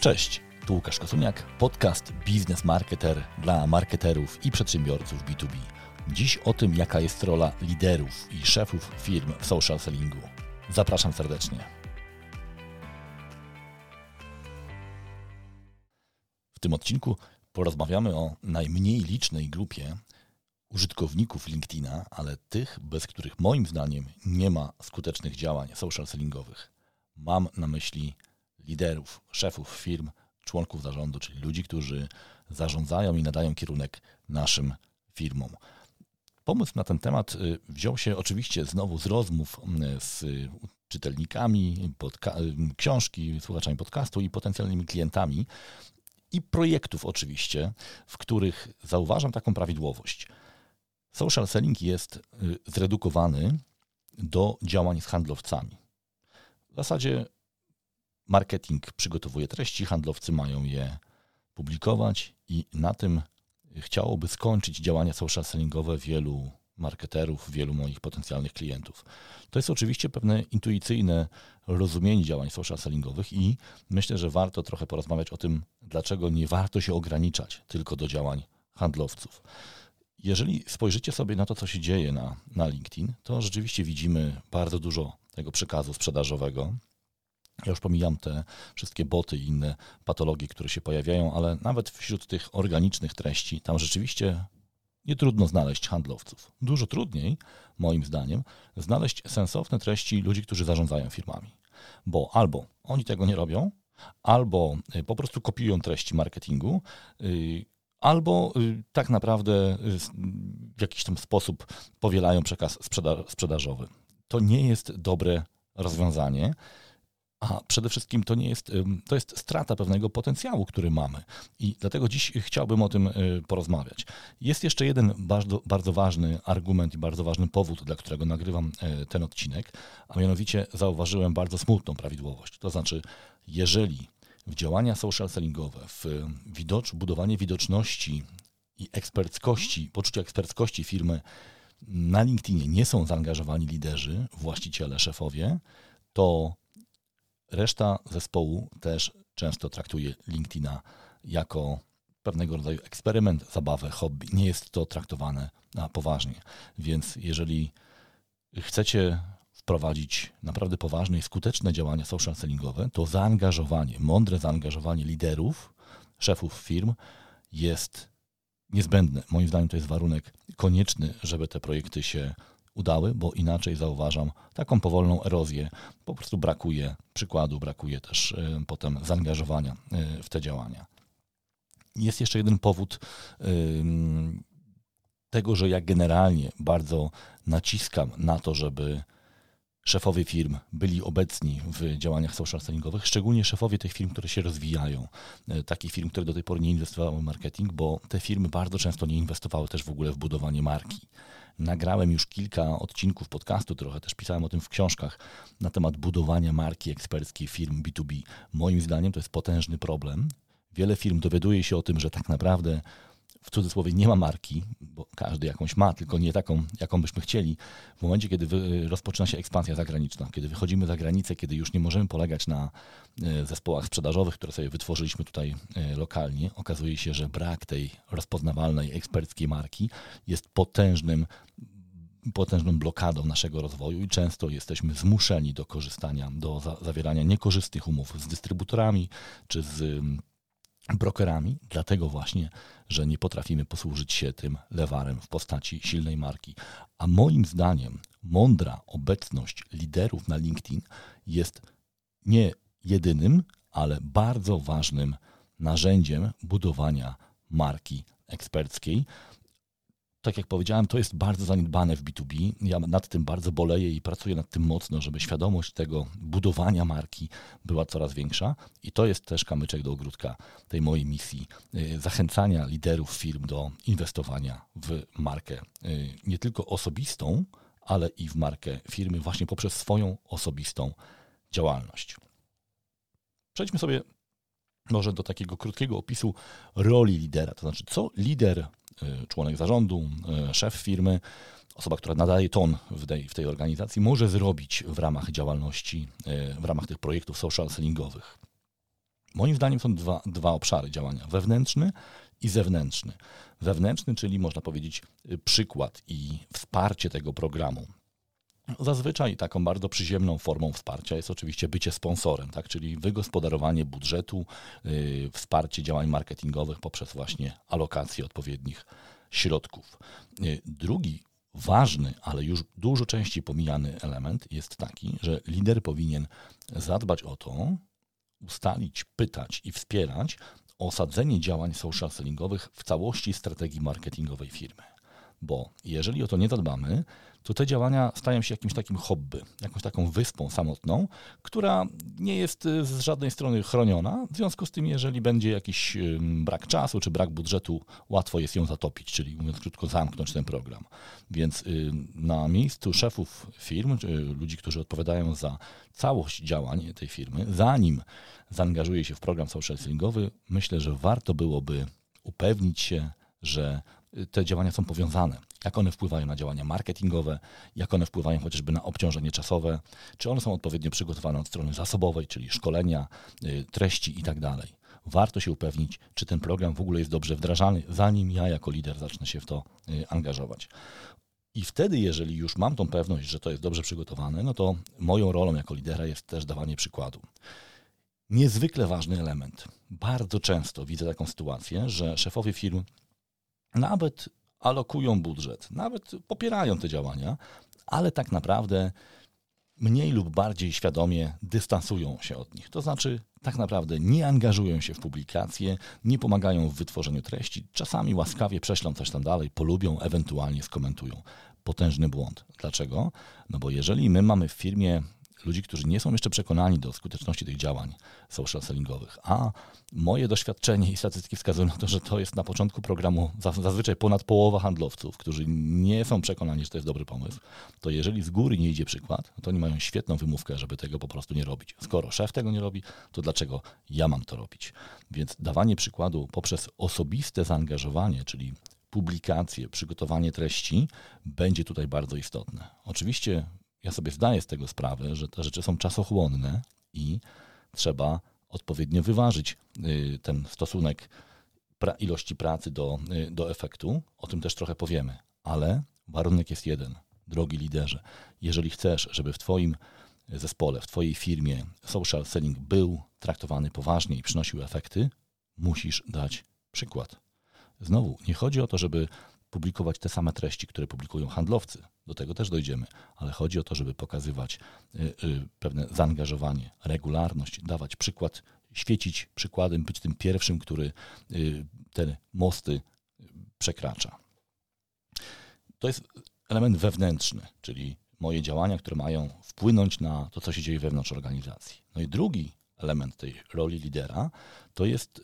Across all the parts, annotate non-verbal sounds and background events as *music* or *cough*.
Cześć, tu Łukasz Kosuniak, podcast Biznes Marketer dla marketerów i przedsiębiorców B2B. Dziś o tym, jaka jest rola liderów i szefów firm w social sellingu. Zapraszam serdecznie. W tym odcinku porozmawiamy o najmniej licznej grupie użytkowników LinkedIna, ale tych, bez których moim zdaniem nie ma skutecznych działań social sellingowych. Mam na myśli liderów, szefów firm, członków zarządu, czyli ludzi, którzy zarządzają i nadają kierunek naszym firmom. Pomysł na ten temat y, wziął się oczywiście znowu z rozmów y, z czytelnikami y, książki, słuchaczami podcastu i potencjalnymi klientami i projektów oczywiście, w których zauważam taką prawidłowość. Social selling jest zredukowany do działań z handlowcami. W zasadzie marketing przygotowuje treści, handlowcy mają je publikować i na tym chciałoby skończyć działania social sellingowe wielu marketerów, wielu moich potencjalnych klientów. To jest oczywiście pewne intuicyjne rozumienie działań social sellingowych i myślę, że warto trochę porozmawiać o tym, dlaczego nie warto się ograniczać tylko do działań handlowców. Jeżeli spojrzycie sobie na to, co się dzieje na, na LinkedIn, to rzeczywiście widzimy bardzo dużo tego przekazu sprzedażowego, ja już pomijam te wszystkie boty i inne patologie, które się pojawiają, ale nawet wśród tych organicznych treści, tam rzeczywiście nie trudno znaleźć handlowców. Dużo trudniej, moim zdaniem, znaleźć sensowne treści ludzi, którzy zarządzają firmami. Bo albo oni tego nie robią, albo y, po prostu kopiują treści marketingu, y, albo y, tak naprawdę w jakiś tam sposób powielają przekaz sprzeda- sprzedażowy. To nie jest dobre rozwiązanie. A przede wszystkim to nie jest, to jest strata pewnego potencjału, który mamy. I dlatego dziś chciałbym o tym y, porozmawiać. Jest jeszcze jeden bardzo, bardzo ważny argument i bardzo ważny powód, dla którego nagrywam y, ten odcinek, a mianowicie zauważyłem bardzo smutną prawidłowość. To znaczy, jeżeli w działania social sellingowe, w widocz, budowanie widoczności i eksperckości, poczucia eksperckości firmy na LinkedInie nie są zaangażowani liderzy, właściciele, szefowie, to Reszta zespołu też często traktuje LinkedIna jako pewnego rodzaju eksperyment, zabawę, hobby. Nie jest to traktowane na poważnie. Więc jeżeli chcecie wprowadzić naprawdę poważne i skuteczne działania social sellingowe, to zaangażowanie, mądre zaangażowanie liderów, szefów firm jest niezbędne. Moim zdaniem to jest warunek konieczny, żeby te projekty się udały, bo inaczej zauważam taką powolną erozję. Po prostu brakuje przykładu, brakuje też y, potem zaangażowania y, w te działania. Jest jeszcze jeden powód tego, że ja generalnie bardzo naciskam na to, żeby szefowie firm byli obecni w działaniach social sellingowych, szczególnie szefowie tych firm, które się rozwijają, y, takich firm, które do tej pory nie inwestowały w marketing, bo te firmy bardzo często nie inwestowały też w ogóle w budowanie marki. Nagrałem już kilka odcinków podcastu, trochę też pisałem o tym w książkach na temat budowania marki eksperckiej firm B2B. Moim zdaniem to jest potężny problem. Wiele firm dowiaduje się o tym, że tak naprawdę w cudzysłowie nie ma marki, bo każdy jakąś ma, tylko nie taką, jaką byśmy chcieli. W momencie, kiedy rozpoczyna się ekspansja zagraniczna, kiedy wychodzimy za granicę, kiedy już nie możemy polegać na e, zespołach sprzedażowych, które sobie wytworzyliśmy tutaj e, lokalnie, okazuje się, że brak tej rozpoznawalnej, eksperckiej marki jest potężnym potężną blokadą naszego rozwoju i często jesteśmy zmuszeni do korzystania, do za zawierania niekorzystnych umów z dystrybutorami czy z brokerami, dlatego właśnie, że nie potrafimy posłużyć się tym lewarem w postaci silnej marki. A moim zdaniem mądra obecność liderów na LinkedIn jest nie jedynym, ale bardzo ważnym narzędziem budowania marki eksperckiej, tak jak powiedziałem, to jest bardzo zaniedbane w B2B. Ja nad tym bardzo boleję i pracuję nad tym mocno, żeby świadomość tego budowania marki była coraz większa. I to jest też kamyczek do ogródka tej mojej misji y, zachęcania liderów firm do inwestowania w markę y, nie tylko osobistą, ale i w markę firmy właśnie poprzez swoją osobistą działalność. Przejdźmy sobie może do takiego krótkiego opisu roli lidera, to znaczy co lider członek zarządu, y, szef firmy, osoba, która nadaje ton w tej, w tej organizacji, może zrobić w ramach działalności, y, w ramach tych projektów social sellingowych. Moim zdaniem są dwa, dwa obszary działania: wewnętrzny i zewnętrzny. Wewnętrzny, czyli można powiedzieć y, przykład i wsparcie tego programu. Zazwyczaj taką bardzo przyziemną formą wsparcia jest oczywiście bycie sponsorem, tak? czyli wygospodarowanie budżetu, yy, wsparcie działań marketingowych poprzez właśnie alokację odpowiednich środków. Yy, drugi ważny, ale już dużo częściej pomijany element jest taki, że lider powinien zadbać o to, ustalić, pytać i wspierać osadzenie działań social sellingowych w całości strategii marketingowej firmy. Bo jeżeli o to nie zadbamy, to te działania stają się jakimś takim hobby, jakąś taką wyspą samotną, która nie jest y, z żadnej strony chroniona. W związku z tym, jeżeli będzie jakiś brak czasu czy brak budżetu, łatwo jest ją zatopić, czyli mówiąc krótko, zamknąć ten program. Więc y, na miejscu szefów firm, czy ludzi, którzy odpowiadają za całość działań tej firmy, zanim zaangażuje się w program social sellingowy, myślę, że warto byłoby upewnić się, że te działania są powiązane. Jak one wpływają na działania marketingowe, jak one wpływają chociażby na obciążenie czasowe, czy one są odpowiednio przygotowane od strony zasobowej, czyli szkolenia, y, treści itd. Tak Warto się upewnić, czy ten program w ogóle jest dobrze wdrażany, zanim ja jako lider zacznę się w to y, angażować. I wtedy, jeżeli już mam tą pewność, że to jest dobrze przygotowane, no to moją rolą jako lidera jest też dawanie przykładu. Niezwykle ważny element. Bardzo często widzę taką sytuację, że szefowie firm nawet alokują budżet, nawet popierają te działania, ale tak naprawdę mniej lub bardziej świadomie dystansują się od nich. To znaczy, tak naprawdę nie angażują się w publikacje, nie pomagają w wytworzeniu treści, czasami łaskawie prześlą coś tam dalej, polubią, ewentualnie skomentują. Potężny błąd. Dlaczego? No bo jeżeli my mamy w firmie ludzi, którzy nie są jeszcze przekonani do skuteczności tych działań social sellingowych. A moje doświadczenie i statystyki wskazują na to, że to jest na początku programu zazwyczaj ponad połowa handlowców, którzy nie są przekonani, że to jest dobry pomysł. To jeżeli z góry nie idzie przykład, to oni mają świetną wymówkę, żeby tego po prostu nie robić. Skoro szef tego nie robi, to dlaczego ja mam to robić? Więc dawanie przykładu poprzez osobiste zaangażowanie, czyli publikacje, przygotowanie treści będzie tutaj bardzo istotne. Oczywiście ja sobie zdaję z tego sprawę, że te rzeczy są czasochłonne i trzeba odpowiednio wyważyć y, ten stosunek ilości pracy do, y, do efektu. O tym też trochę powiemy, ale warunek jest jeden. Drogi liderze, jeżeli chcesz, żeby w Twoim zespole, w Twojej firmie social selling był traktowany poważnie i przynosił efekty, musisz dać przykład. Znowu, nie chodzi o to, żeby publikować te same treści, które publikują handlowcy. Do tego też dojdziemy, ale chodzi o to, żeby pokazywać y, y, pewne zaangażowanie, regularność, dawać przykład, świecić przykładem, być tym pierwszym, który y, te mosty przekracza. To jest element wewnętrzny, czyli moje działania, które mają wpłynąć na to, co się dzieje wewnątrz organizacji. No i drugi element tej roli lidera to jest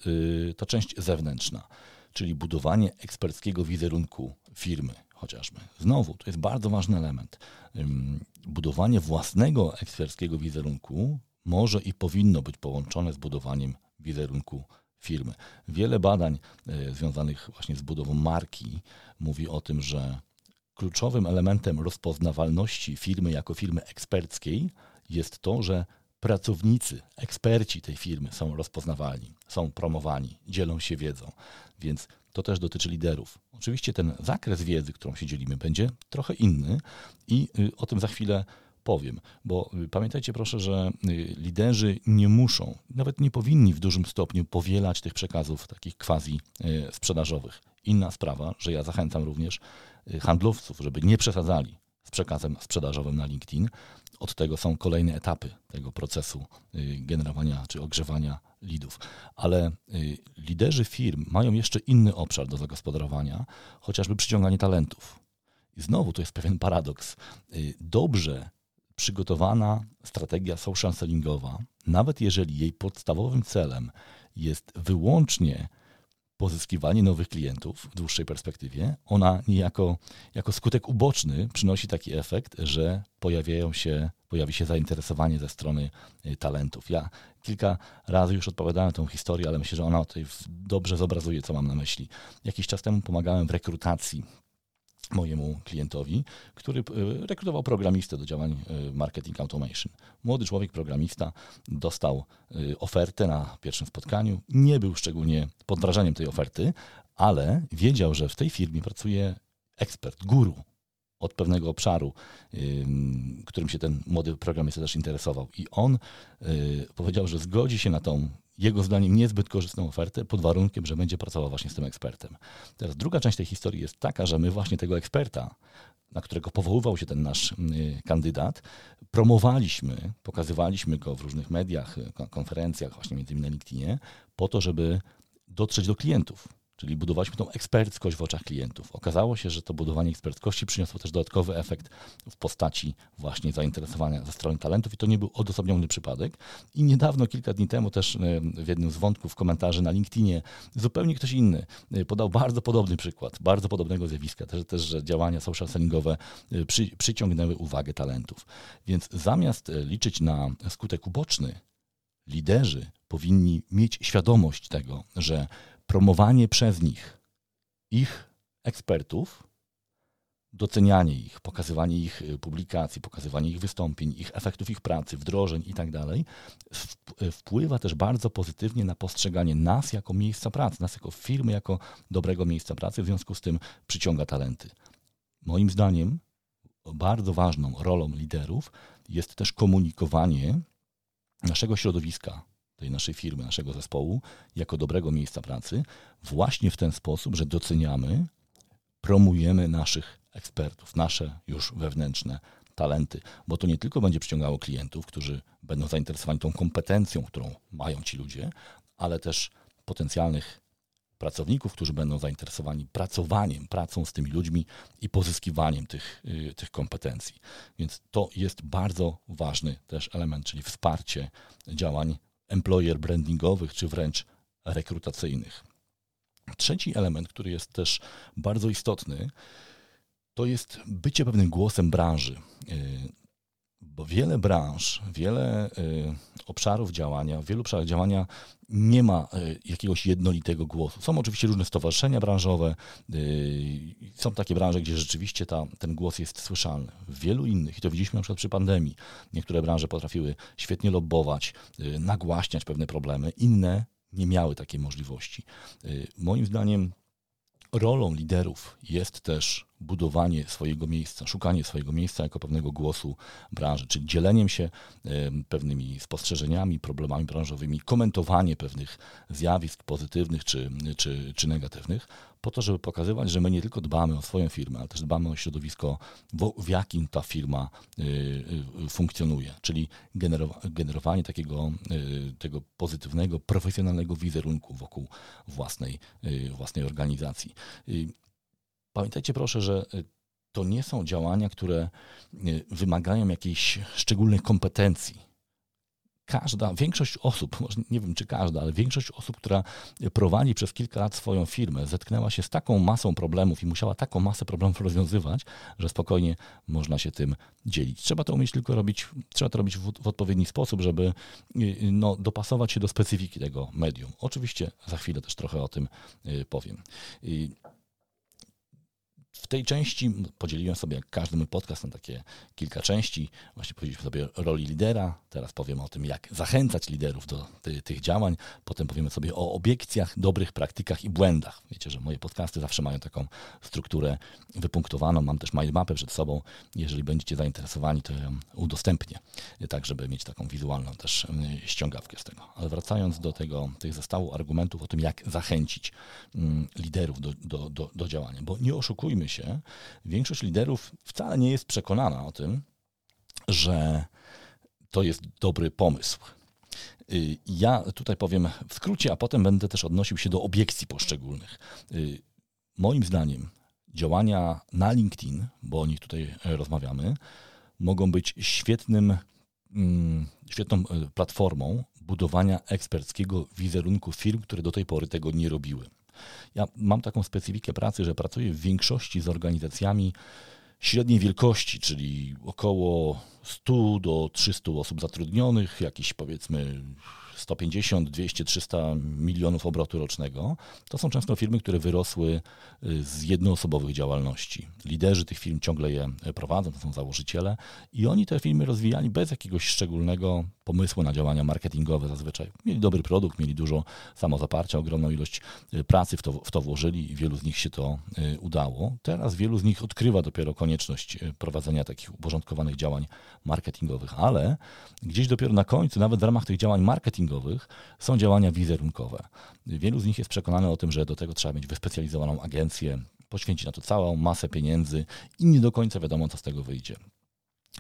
ta część zewnętrzna czyli budowanie eksperckiego wizerunku firmy chociażby. Znowu, to jest bardzo ważny element. Budowanie własnego eksperckiego wizerunku może i powinno być połączone z budowaniem wizerunku firmy. Wiele badań e, związanych właśnie z budową marki mówi o tym, że kluczowym elementem rozpoznawalności firmy jako firmy eksperckiej jest to, że pracownicy, eksperci tej firmy są rozpoznawalni, są promowani, dzielą się wiedzą. Więc to też dotyczy liderów. Oczywiście ten zakres wiedzy, którą się dzielimy, będzie trochę inny i y, o tym za chwilę powiem, bo y, pamiętajcie proszę, że y, liderzy nie muszą, nawet nie powinni w dużym stopniu powielać tych przekazów takich quasi sprzedażowych. Inna sprawa, że ja zachęcam również handlowców, żeby nie przesadzali z przekazem sprzedażowym na LinkedIn, od tego są kolejne etapy tego procesu y, generowania czy ogrzewania lidów. Ale y, liderzy firm mają jeszcze inny obszar do zagospodarowania, chociażby przyciąganie talentów. I znowu to jest pewien paradoks. Y, dobrze przygotowana strategia social sellingowa, nawet jeżeli jej podstawowym celem jest wyłącznie pozyskiwanie nowych klientów w dłuższej perspektywie, ona niejako jako skutek uboczny przynosi taki efekt, że pojawiają się, pojawi się zainteresowanie ze strony y, talentów. Ja kilka razy już odpowiadałem tą historię, ale myślę, że ona tutaj dobrze zobrazuje, co mam na myśli. Jakiś czas temu pomagałem w rekrutacji mojemu klientowi, który e, rekrutował programistę do działań e, marketing automation. Młody człowiek, programista, dostał e, ofertę na pierwszym spotkaniu. Nie był szczególnie pod wrażeniem tej oferty, ale wiedział, że w tej firmie pracuje ekspert, guru od pewnego obszaru, którym się ten młody programista też interesował. I on powiedział, że zgodzi się na tą jego zdaniem niezbyt korzystną ofertę pod warunkiem, że będzie pracował właśnie z tym ekspertem. Teraz druga część tej historii jest taka, że my właśnie tego eksperta, na którego powoływał się ten nasz y, kandydat, promowaliśmy, pokazywaliśmy go w różnych mediach, konferencjach, właśnie między innymi na LinkedInie, po to, żeby dotrzeć do klientów czyli budowaliśmy tą eksperckość w oczach klientów. Okazało się, że to budowanie eksperckości przyniosło też dodatkowy efekt w postaci właśnie zainteresowania ze strony talentów i to nie był odosobniony przypadek. I niedawno, kilka dni temu też e, w jednym z wątków komentarzy na LinkedInie zupełnie ktoś inny e, podał bardzo podobny przykład, bardzo podobnego zjawiska, też, też że działania social sellingowe e, przy, przyciągnęły uwagę talentów. Więc zamiast liczyć na skutek uboczny, liderzy powinni mieć świadomość tego, że promowanie przez nich ich ekspertów, docenianie ich, pokazywanie ich y, publikacji, pokazywanie ich wystąpień, ich efektów ich pracy, wdrożeń itd. Tak y, wpływa też bardzo pozytywnie na postrzeganie nas jako miejsca pracy, nas jako firmy, jako dobrego miejsca pracy, w związku z tym przyciąga talenty. Moim zdaniem bardzo ważną rolą liderów jest też komunikowanie naszego środowiska, tej naszej firmy, naszego zespołu, jako dobrego miejsca pracy, właśnie w ten sposób, że doceniamy, promujemy naszych ekspertów, nasze już wewnętrzne talenty, bo to nie tylko będzie przyciągało klientów, którzy będą zainteresowani tą kompetencją, którą mają ci ludzie, ale też potencjalnych pracowników, którzy będą zainteresowani pracowaniem, pracą z tymi ludźmi i pozyskiwaniem tych, y, tych kompetencji. Więc to jest bardzo ważny też element, czyli wsparcie działań employer brandingowych, czy wręcz rekrutacyjnych. Trzeci element, który jest też bardzo istotny, to jest bycie pewnym głosem branży. Y, bo wiele branż, wiele y, obszarów działania, w wielu obszarach działania nie ma y, jakiegoś jednolitego głosu. Są oczywiście różne stowarzyszenia branżowe, są takie branże, gdzie rzeczywiście ta, ten głos jest słyszalny. W wielu innych, i to widzieliśmy na przykład przy pandemii, niektóre branże potrafiły świetnie lobbować, nagłaśniać pewne problemy, inne nie miały takiej możliwości. Moim zdaniem rolą liderów jest też budowanie swojego miejsca, szukanie swojego miejsca jako pewnego głosu branży, czyli dzieleniem się pewnymi spostrzeżeniami, problemami branżowymi, komentowanie pewnych zjawisk pozytywnych czy, czy, czy negatywnych, po to, żeby pokazywać, że my nie tylko dbamy o swoją firmę, ale też dbamy o środowisko, w, jakim ta firma y, y, funkcjonuje, czyli generowanie takiego y, tego pozytywnego, profesjonalnego wizerunku wokół własnej, własnej organizacji. Pamiętajcie proszę, że to nie są działania, które wymagają jakiejś szczególnych kompetencji każda, większość osób, może nie wiem czy każda, ale większość osób, która prowadzi przez kilka lat swoją firmę, zetknęła się z taką masą problemów i musiała taką masę problemów rozwiązywać, że spokojnie można się tym dzielić. Trzeba to umieć tylko robić, trzeba to robić w, w odpowiedni sposób, żeby y, no, dopasować się do specyfiki tego medium. Oczywiście za chwilę też trochę o tym y, powiem. W tej części podzieliłem sobie, jak każdy mój podcast, na takie kilka części. Właśnie powiedzieliśmy sobie o roli lidera, teraz powiem o tym, jak zachęcać liderów do ty, tych działań, potem powiemy sobie o obiekcjach, dobrych praktykach i błędach. Wiecie, że moje podcasty zawsze mają taką strukturę wypunktowaną. Mam też mindmapę przed sobą. Jeżeli będziecie zainteresowani, to ją udostępnię, tak żeby mieć taką wizualną też ściągawkę z tego. Ale wracając do tego, tych zestawu argumentów o tym, jak zachęcić liderów do, do, do, do działania, bo nie oszukujmy się, większość liderów wcale nie jest przekonana o tym, że to jest dobry pomysł. Y, ja tutaj powiem w skrócie, a potem będę też odnosił się do obiekcji poszczególnych. Y, moim zdaniem działania na LinkedIn, bo o nich tutaj rozmawiamy, mogą być świetnym, mm, świetną y, platformą budowania eksperckiego wizerunku firm, które do tej pory tego nie robiły. Ja mam taką specyfikę pracy, że pracuję w większości z organizacjami średniej wielkości, czyli około 100 do 300 osób zatrudnionych, jakiś powiedzmy 150, 200, 300 milionów obrotu rocznego, to są często firmy, które wyrosły y, z jednoosobowych działalności. Liderzy tych firm ciągle je prowadzą, to są założyciele i oni te firmy rozwijali bez jakiegoś szczególnego pomysłu na działania marketingowe zazwyczaj. Mieli dobry produkt, mieli dużo samozaparcia, ogromną ilość y, pracy w to, w to włożyli i wielu z nich się to y, udało. Teraz wielu z nich odkrywa dopiero konieczność prowadzenia takich uporządkowanych działań marketingowych, ale gdzieś dopiero na końcu, nawet w ramach tych działań marketingowych, są działania wizerunkowe. Wielu z nich jest przekonane o tym, że do tego trzeba mieć wyspecjalizowaną agencję, poświęcić na to całą masę pieniędzy i nie do końca wiadomo, co z tego wyjdzie.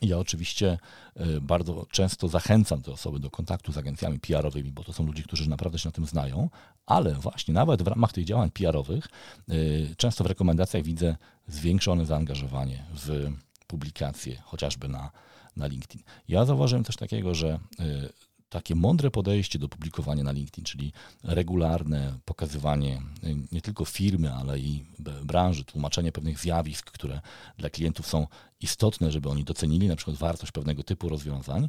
Ja oczywiście e, bardzo często zachęcam te osoby do kontaktu z agencjami PR-owymi, bo to są ludzie, którzy naprawdę się na tym znają, ale właśnie nawet w ramach tych działań PR-owych e, często w rekomendacjach widzę zwiększone zaangażowanie w publikacje, chociażby na, na LinkedIn. Ja zauważyłem coś takiego, że e, takie mądre podejście do publikowania na LinkedIn, czyli regularne pokazywanie nie tylko firmy, ale i branży, tłumaczenie pewnych zjawisk, które dla klientów są istotne, żeby oni docenili na przykład wartość pewnego typu rozwiązań,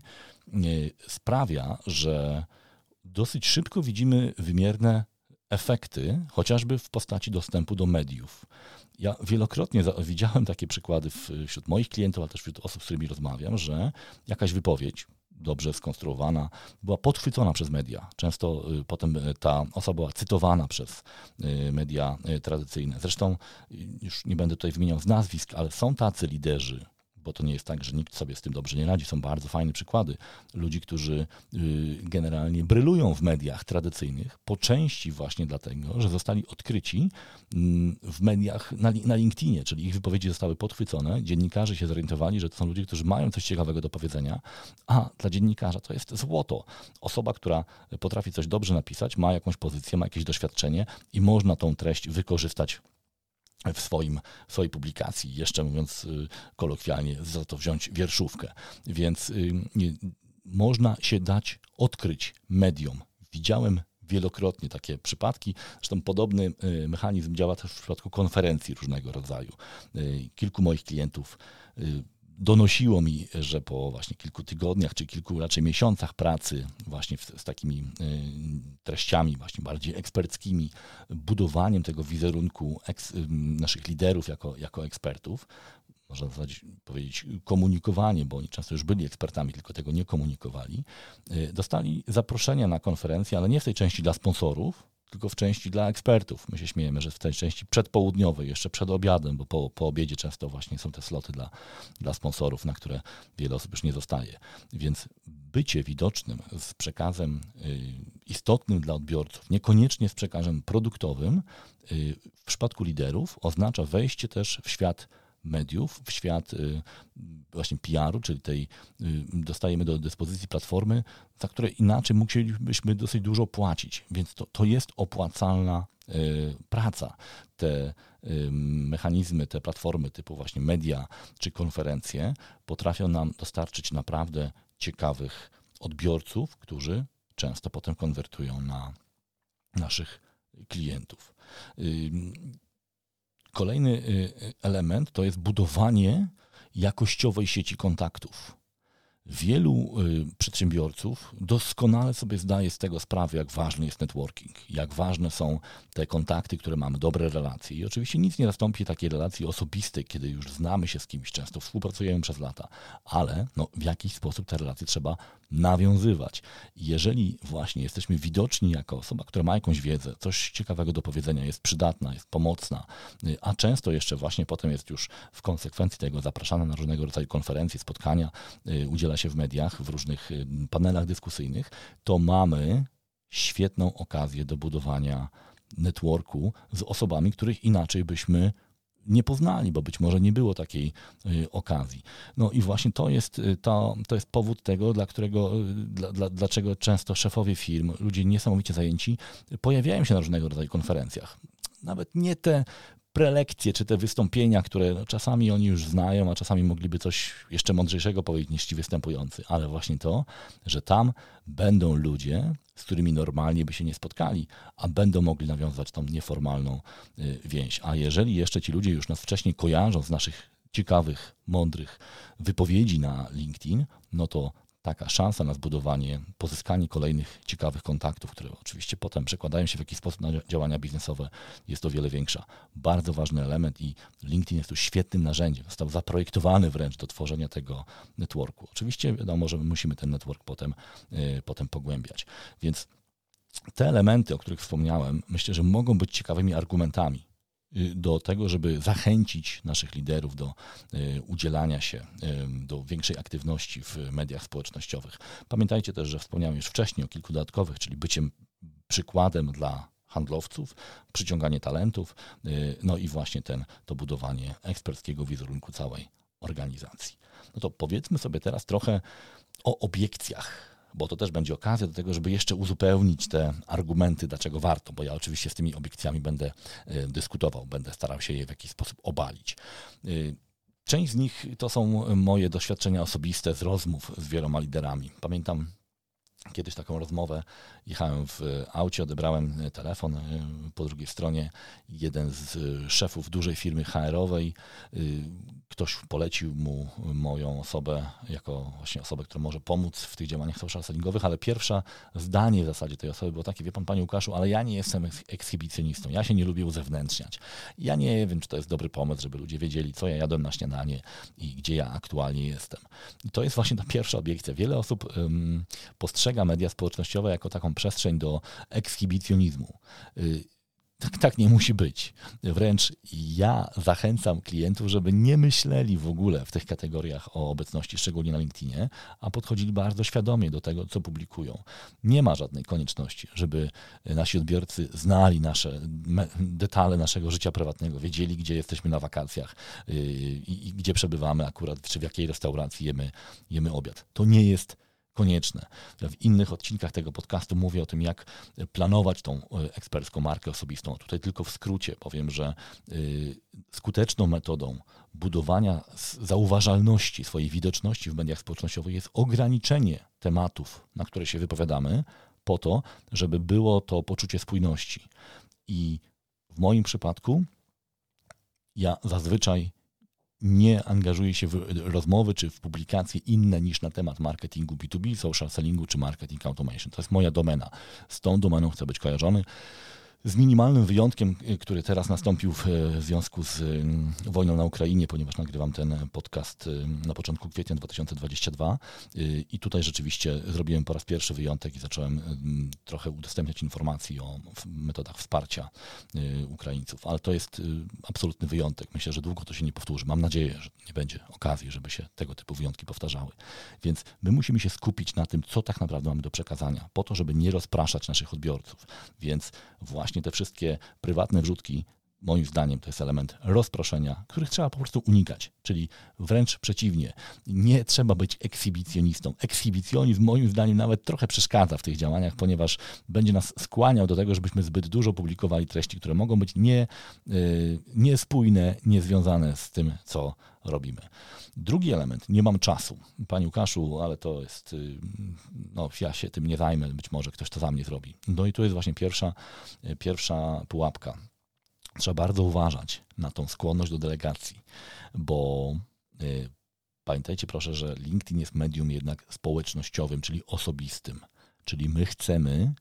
y, sprawia, że dosyć szybko widzimy wymierne efekty, chociażby w postaci dostępu do mediów. Ja wielokrotnie widziałem takie przykłady wśród moich klientów, ale też wśród osób, z którymi rozmawiam, że jakaś wypowiedź, dobrze skonstruowana, była podchwycona przez media. Często y, potem y, ta osoba była cytowana przez y, media tradycyjne. Zresztą już nie będę tutaj wymieniał z nazwisk, ale są tacy liderzy bo to nie jest tak, że nikt sobie z tym dobrze nie radzi. Są bardzo fajne przykłady ludzi, którzy y, generalnie brylują w mediach tradycyjnych, po części właśnie dlatego, że zostali odkryci mm, w mediach na, na LinkedInie, czyli ich wypowiedzi zostały podchwycone, dziennikarze się zorientowali, że to są ludzie, którzy mają coś ciekawego do powiedzenia, a dla dziennikarza to jest złoto. Osoba, która potrafi coś dobrze napisać, ma jakąś pozycję, ma jakieś doświadczenie i można tą treść wykorzystać w, swoim, w swojej publikacji, jeszcze mówiąc y, kolokwialnie, za to wziąć wierszówkę. Więc y, można się dać odkryć mediom. Widziałem wielokrotnie takie przypadki. Zresztą podobny y, mechanizm działa też w przypadku konferencji różnego rodzaju. Kilku moich klientów donosiło mi, że po właśnie kilku tygodniach, czy kilku raczej miesiącach pracy właśnie z takimi y, treściami właśnie bardziej eksperckimi, budowaniem tego wizerunku eks, y, naszych liderów jako, jako ekspertów, można powiedzieć komunikowanie, bo oni często już byli ekspertami, tylko tego nie komunikowali, y, dostali zaproszenia na konferencję, ale nie w tej części dla sponsorów, tylko w części dla ekspertów. My się śmiejemy, że w tej części przedpołudniowej, jeszcze przed obiadem, bo po, po obiedzie często właśnie są te sloty dla, dla sponsorów, na które wiele osób już nie zostaje. Więc bycie widocznym z przekazem y, istotnym dla odbiorców, niekoniecznie z przekazem produktowym, y, w przypadku liderów oznacza wejście też w świat mediów, w świat y, właśnie PR-u, czyli tej y, dostajemy do dyspozycji platformy, za które inaczej musielibyśmy dosyć dużo płacić. Więc to, to jest opłacalna y, praca. Te mechanizmy, te platformy typu właśnie media czy konferencje potrafią nam dostarczyć naprawdę ciekawych odbiorców, którzy często potem konwertują na naszych klientów. Kolejny y, y, element to jest budowanie jakościowej sieci kontaktów. Wielu y, przedsiębiorców doskonale sobie zdaje z tego sprawę, jak ważny jest networking, jak ważne są te kontakty, które mamy, dobre relacje. I oczywiście nic nie zastąpi takiej relacji osobistej, kiedy już znamy się z kimś, często współpracujemy przez lata, ale no, w jakiś sposób te relacje trzeba nawiązywać. Jeżeli właśnie jesteśmy widoczni jako osoba, która ma jakąś wiedzę, coś ciekawego do powiedzenia, jest przydatna, jest pomocna, a często jeszcze właśnie potem jest już w konsekwencji tego zapraszana na różnego rodzaju konferencje, spotkania, udziela się w mediach, w różnych panelach dyskusyjnych, to mamy świetną okazję do budowania networku z osobami, których inaczej byśmy nie poznali, bo być może nie było takiej y, okazji. No i właśnie to jest, y, to, to jest powód tego, dla którego, y, dla, dla, dlaczego często szefowie firm, ludzie niesamowicie zajęci, pojawiają się na różnego rodzaju konferencjach. Nawet nie te prelekcje, czy te wystąpienia, które no, czasami oni już znają, a czasami mogliby coś jeszcze mądrzejszego powiedzieć niż ci występujący, ale właśnie to, że tam będą ludzie, z którymi normalnie by się nie spotkali, a będą mogli nawiązać tą nieformalną y, więź. A jeżeli jeszcze ci ludzie już nas wcześniej kojarzą z naszych ciekawych, mądrych wypowiedzi na LinkedIn, no to taka szansa na zbudowanie, pozyskanie kolejnych ciekawych kontaktów, które oczywiście potem przekładają się w jakiś sposób na działania biznesowe, jest o wiele większa. Bardzo ważny element i LinkedIn jest tu świetnym narzędziem. Został zaprojektowany wręcz do tworzenia tego networku. Oczywiście wiadomo, że musimy ten network potem, yy, potem pogłębiać. Więc te elementy, o których wspomniałem, myślę, że mogą być ciekawymi argumentami do tego, żeby zachęcić naszych liderów do y, udzielania się, y, do większej aktywności w mediach społecznościowych. Pamiętajcie też, że wspomniałem już wcześniej o kilku dodatkowych, czyli byciem przykładem dla handlowców, przyciąganie talentów, no i właśnie ten, to budowanie eksperckiego wizerunku całej organizacji. No to powiedzmy sobie teraz trochę o obiekcjach bo to też będzie okazja do tego, żeby jeszcze uzupełnić te argumenty, dlaczego warto, bo ja oczywiście z tymi obiekcjami będę e, dyskutował, będę starał się je w jakiś sposób obalić. E, część z nich to są moje doświadczenia osobiste z rozmów z wieloma liderami. Pamiętam kiedyś taką rozmowę. Jechałem w aucie, odebrałem telefon. Po drugiej stronie jeden z szefów dużej firmy HR-owej ktoś polecił mu moją osobę jako właśnie osobę, która może pomóc w tych działaniach social sellingowych, ale pierwsze zdanie w zasadzie tej osoby było takie, wie pan, panie Łukaszu, ale ja nie jestem ekshibicjonistą, ja się nie lubię uzewnętrzniać. Ja nie wiem, czy to jest dobry pomysł, żeby ludzie wiedzieli, co ja jadłem na śniadanie i gdzie ja aktualnie jestem. I to jest właśnie ta pierwsza obiekcja. Wiele osób postrzega media społecznościowe jako taką przestrzeń do ekshibicjonizmu. Y, tak, tak nie musi być. Wręcz ja zachęcam klientów, żeby nie myśleli w ogóle w tych kategoriach o obecności, szczególnie na LinkedInie, a podchodzili bardzo świadomie do tego, co publikują. Nie ma żadnej konieczności, żeby nasi odbiorcy znali nasze detale naszego życia prywatnego, wiedzieli, gdzie jesteśmy na wakacjach yy, i, i gdzie przebywamy akurat, czy w jakiej restauracji jemy, jemy obiad. To nie jest konieczne. W innych odcinkach tego podcastu mówię o tym, jak planować tą e, ekspercką markę osobistą. Tutaj tylko w skrócie powiem, że y, skuteczną metodą budowania zauważalności swojej widoczności w mediach społecznościowych jest ograniczenie tematów, na które się wypowiadamy, po to, żeby było to poczucie spójności. I w moim przypadku ja zazwyczaj nie angażuje się w rozmowy czy w publikacje inne niż na temat marketingu B2B, social sellingu czy marketing automation. To jest moja domena. Z tą domeną chcę być kojarzony z minimalnym wyjątkiem, y, który teraz nastąpił w związku z y, wojną na Ukrainie, ponieważ nagrywam ten podcast y, na początku kwietnia 2022 i tutaj rzeczywiście zrobiłem po raz pierwszy wyjątek i zacząłem trochę udostępniać informacji o metodach wsparcia Ukraińców, ale to jest absolutny wyjątek. Myślę, że długo to się nie powtórzy. Mam nadzieję, że nie będzie okazji, żeby się tego typu wyjątki powtarzały. Więc my musimy się skupić na tym, co tak naprawdę mamy do przekazania, po to, żeby nie rozpraszać naszych odbiorców. Więc właśnie właśnie te wszystkie prywatne wrzutki, moim zdaniem, to jest element rozproszenia, których trzeba po prostu unikać. Czyli wręcz przeciwnie, nie trzeba być ekshibicjonistą. Ekshibicjonizm, moim zdaniem, nawet trochę przeszkadza w tych działaniach, ponieważ będzie nas skłaniał do tego, żebyśmy zbyt dużo publikowali treści, które mogą być nie, yy, niespójne, niezwiązane z tym, co robimy. Drugi element, nie mam czasu. Panie Łukaszu, ale to jest, y, no ja się tym nie zajmę, być może ktoś to za mnie zrobi. No i tu jest właśnie pierwsza, y, pierwsza pułapka. Trzeba bardzo uważać na tą skłonność do delegacji, bo y, pamiętajcie proszę, że LinkedIn jest medium jednak społecznościowym, czyli osobistym. Czyli my chcemy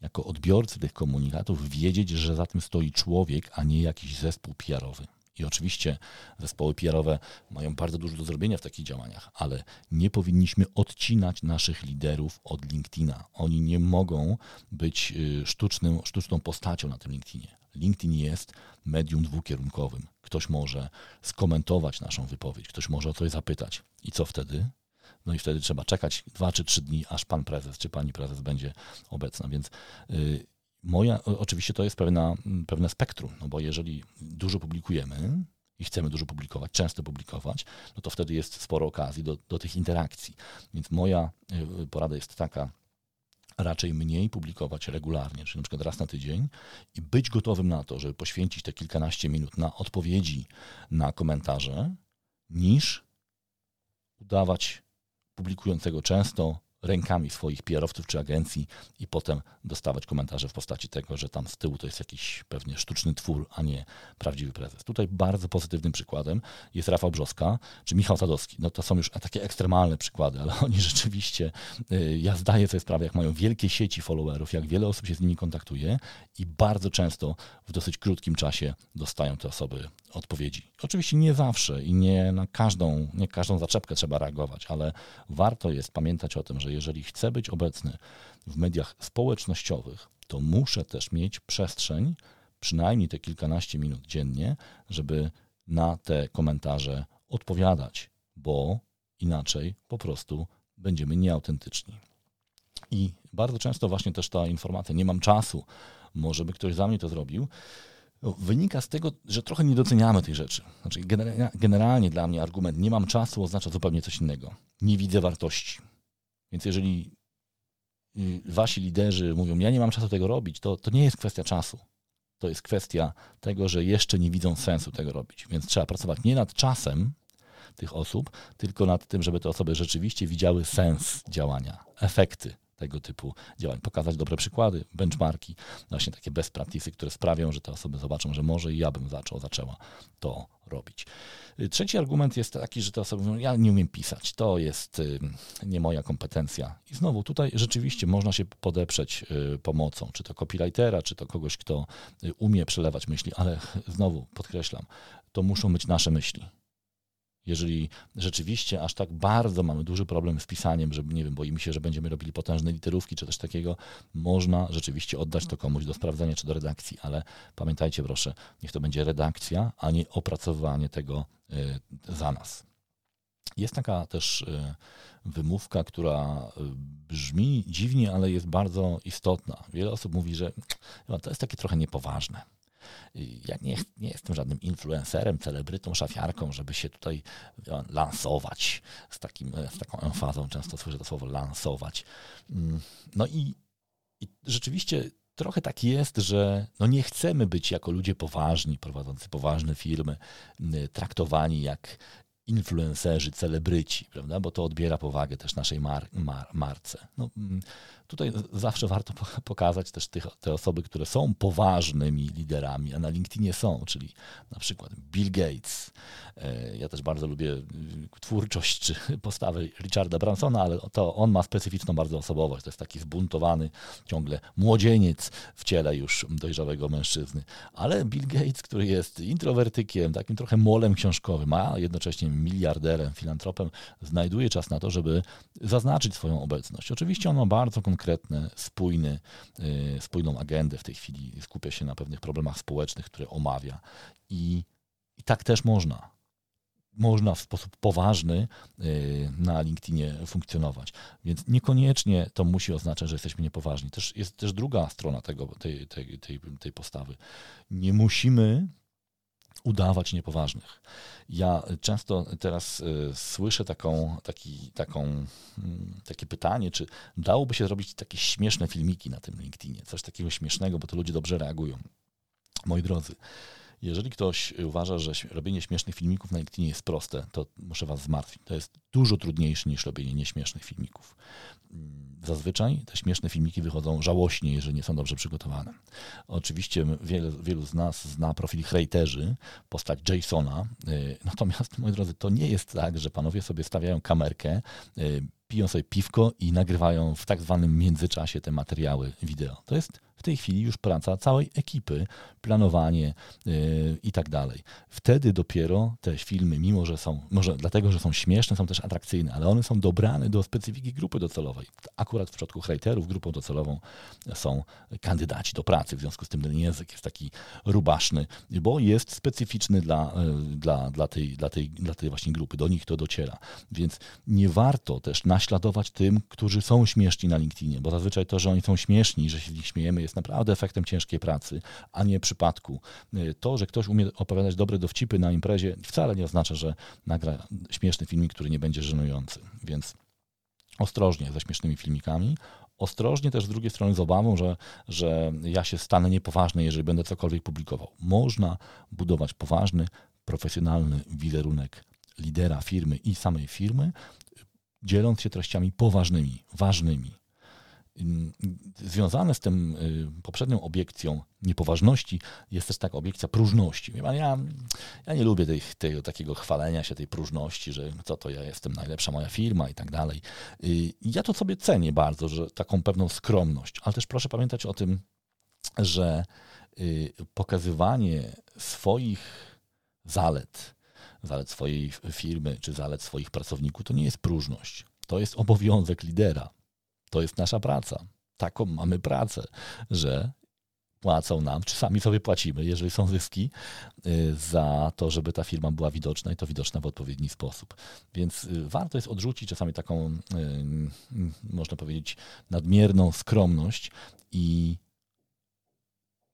jako odbiorcy tych komunikatów wiedzieć, że za tym stoi człowiek, a nie jakiś zespół PR-owy. I oczywiście zespoły PR-owe mają bardzo dużo do zrobienia w takich działaniach, ale nie powinniśmy odcinać naszych liderów od LinkedIna. Oni nie mogą być y, sztuczną, sztuczną postacią na tym LinkedInie. LinkedIn jest medium dwukierunkowym. Ktoś może skomentować naszą wypowiedź, ktoś może o coś zapytać. I co wtedy? No i wtedy trzeba czekać dwa czy trzy dni, aż pan prezes czy pani prezes będzie obecna. Więc yy, Moja, oczywiście to jest pewna, pewne spektrum, no bo jeżeli dużo publikujemy i chcemy dużo publikować, często publikować, no to wtedy jest sporo okazji do, do tych interakcji. Więc moja y, porada jest taka, raczej mniej publikować regularnie, czyli na przykład raz na tydzień i być gotowym na to, żeby poświęcić te kilkanaście minut na odpowiedzi na komentarze, niż udawać publikującego często rękami swoich PR-owców czy agencji i potem dostawać komentarze w postaci tego, że tam z tyłu to jest jakiś pewnie sztuczny twór, a nie prawdziwy prezes. Tutaj bardzo pozytywnym przykładem jest Rafał Brzoska czy Michał Sadowski. No to są już takie ekstremalne przykłady, ale *laughs* oni rzeczywiście, y, ja zdaję sobie sprawę, jak mają wielkie sieci followerów, jak wiele osób się z nimi kontaktuje i bardzo często w dosyć krótkim czasie dostają te osoby odpowiedzi. Oczywiście nie zawsze i nie na każdą, nie każdą zaczepkę trzeba reagować, ale warto jest pamiętać o tym, że jeżeli chcę być obecny w mediach społecznościowych, to muszę też mieć przestrzeń, przynajmniej te kilkanaście minut dziennie, żeby na te komentarze odpowiadać, bo inaczej po prostu będziemy nieautentyczni. I bardzo często właśnie też ta informacja, nie mam czasu, może by ktoś za mnie to zrobił, wynika z tego, że trochę nie doceniamy tych rzeczy. Znaczy, generalnie dla mnie argument nie mam czasu oznacza zupełnie coś innego. Nie widzę wartości. Więc jeżeli y, wasi liderzy mówią, ja nie mam czasu tego robić, to, to nie jest kwestia czasu. To jest kwestia tego, że jeszcze nie widzą sensu tego robić. Więc trzeba pracować nie nad czasem tych osób, tylko nad tym, żeby te osoby rzeczywiście widziały sens działania, efekty tego typu działań. Pokazać dobre przykłady, benchmarki, właśnie takie best practices, które sprawią, że te osoby zobaczą, że może i ja bym zaczął, zaczęła to robić. Trzeci argument jest taki, że te osoby mówią, ja nie umiem pisać, to jest y, nie moja kompetencja. I znowu tutaj rzeczywiście można się podeprzeć y, pomocą, czy to copywritera, czy to kogoś, kto y, umie przelewać myśli, ale znowu podkreślam, to muszą być nasze myśli jeżeli rzeczywiście aż tak bardzo mamy duży problem z pisaniem, że nie wiem, boimy się, że będziemy robili potężne literówki czy coś takiego, można rzeczywiście oddać to komuś do sprawdzenia czy do redakcji, ale pamiętajcie proszę, niech to będzie redakcja, a nie opracowanie tego y, za nas. Jest taka też y, wymówka, która y, brzmi dziwnie, ale jest bardzo istotna. Wiele osób mówi, że to jest takie trochę niepoważne ja nie, nie jestem żadnym influencerem, celebrytą, szafiarką, żeby się tutaj lansować z, takim, z taką emfazą. Często słyszę to słowo lansować. Mm, no i, i rzeczywiście trochę tak jest, że no nie chcemy być jako ludzie poważni, prowadzący poważne firmy, traktowani jak influencerzy, celebryci, prawda? bo to odbiera powagę też naszej mar, mar marce. No, mm, Tutaj zawsze warto pokazać też tych, te osoby, które są poważnymi liderami, a na LinkedInie są, czyli na przykład Bill Gates. E, ja też bardzo lubię y, twórczość czy *laughs* postawę Richarda Bransona, ale to on ma specyficzną bardzo osobowość. To jest taki zbuntowany, ciągle młodzieniec w ciele już dojrzałego mężczyzny. Ale Bill Gates, który jest introwertykiem, takim trochę molem książkowym, a jednocześnie miliarderem, filantropem, znajduje czas na to, żeby zaznaczyć swoją obecność. Oczywiście on ma bardzo konkretne, spójny, y, spójną agendę w tej chwili, skupia się na pewnych problemach społecznych, które omawia i, i tak też można. Można w sposób poważny y, na LinkedInie funkcjonować. Więc niekoniecznie to musi oznaczać, że jesteśmy niepoważni. Też jest też druga strona tego, tej, tej, tej, tej postawy. Nie musimy udawać niepoważnych. Ja często teraz y, słyszę taką, taki, taką, mm, takie pytanie, czy dałoby się zrobić takie śmieszne filmiki na tym LinkedInie, coś takiego śmiesznego, bo to ludzie dobrze reagują. Moi drodzy, jeżeli ktoś uważa, że robienie śmiesznych filmików na LinkedInie jest proste, to muszę Was zmartwić. To jest dużo trudniejsze niż robienie nieśmiesznych filmików. Zazwyczaj te śmieszne filmiki wychodzą żałośnie, jeżeli nie są dobrze przygotowane. Oczywiście wiele, wielu z nas zna profil hejterzy, postać Jasona, y, *laughs* natomiast, moi drodzy, to nie jest tak, że panowie sobie stawiają kamerkę, y, piją sobie piwko i nagrywają w tak zwanym międzyczasie te materiały wideo. To jest w tej chwili już praca całej ekipy, planowanie yy, i tak dalej. Wtedy dopiero te filmy, mimo że są, może dlatego, że są śmieszne, są też atrakcyjne, ale one są dobrane do specyfiki grupy docelowej. Akurat w przypadku hejterów grupą docelową są kandydaci do pracy, w związku z tym ten język jest taki rubaszny, bo jest specyficzny dla, yy, dla, dla, tej, dla, tej, dla tej właśnie grupy, do nich to dociera. Więc nie warto też naśladować tym, którzy są śmieszni na LinkedInie, bo zazwyczaj to, że oni są śmieszni, że się z nich śmiejemy, jest naprawdę efektem ciężkiej pracy, a nie przypadku. To, że ktoś umie opowiadać dobre dowcipy na imprezie, wcale nie oznacza, że nagra śmieszny filmik, który nie będzie żenujący. Więc ostrożnie ze śmiesznymi filmikami, ostrożnie też z drugiej strony z obawą, że, że ja się stanę niepoważny, jeżeli będę cokolwiek publikował. Można budować poważny, profesjonalny wizerunek lidera firmy i samej firmy, dzieląc się treściami poważnymi, ważnymi. Związane z tym y, poprzednią obiekcją niepoważności jest też taka obiekcja próżności. Ja, ja nie lubię tej, tego takiego chwalenia się, tej próżności, że co to ja jestem najlepsza moja firma i tak dalej. Y, ja to sobie cenię bardzo, że taką pewną skromność, ale też proszę pamiętać o tym, że y, pokazywanie swoich zalet, zalet swojej firmy czy zalet swoich pracowników to nie jest próżność. To jest obowiązek lidera. To jest nasza praca. Taką mamy pracę, że płacą nam, czy sami sobie płacimy, jeżeli są zyski, y, za to, żeby ta firma była widoczna i to widoczna w odpowiedni sposób. Więc y, warto jest odrzucić czasami taką, y, można powiedzieć, nadmierną skromność i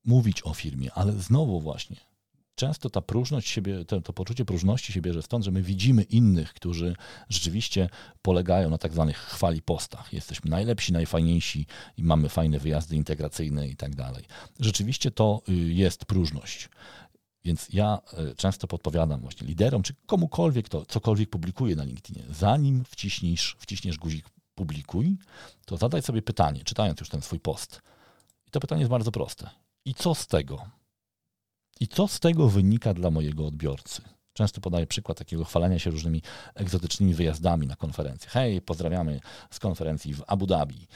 mówić o firmie, ale znowu właśnie często ta próżność siebie, to, to, poczucie próżności się bierze stąd, że my widzimy innych, którzy rzeczywiście polegają na tak zwanych chwali postach. Jesteśmy najlepsi, najfajniejsi i mamy fajne wyjazdy integracyjne i tak dalej. Rzeczywiście to y, jest próżność. Więc ja y, często podpowiadam właśnie liderom, czy komukolwiek, kto cokolwiek publikuje na LinkedInie, zanim wciśniesz, wciśniesz guzik publikuj, to zadaj sobie pytanie, czytając już ten swój post. I to pytanie jest bardzo proste. I co z tego? I co z tego wynika dla mojego odbiorcy? Często podaję przykład takiego chwalenia się różnymi egzotycznymi wyjazdami na konferencje. Hej, pozdrawiamy z konferencji w Abu Dhabi.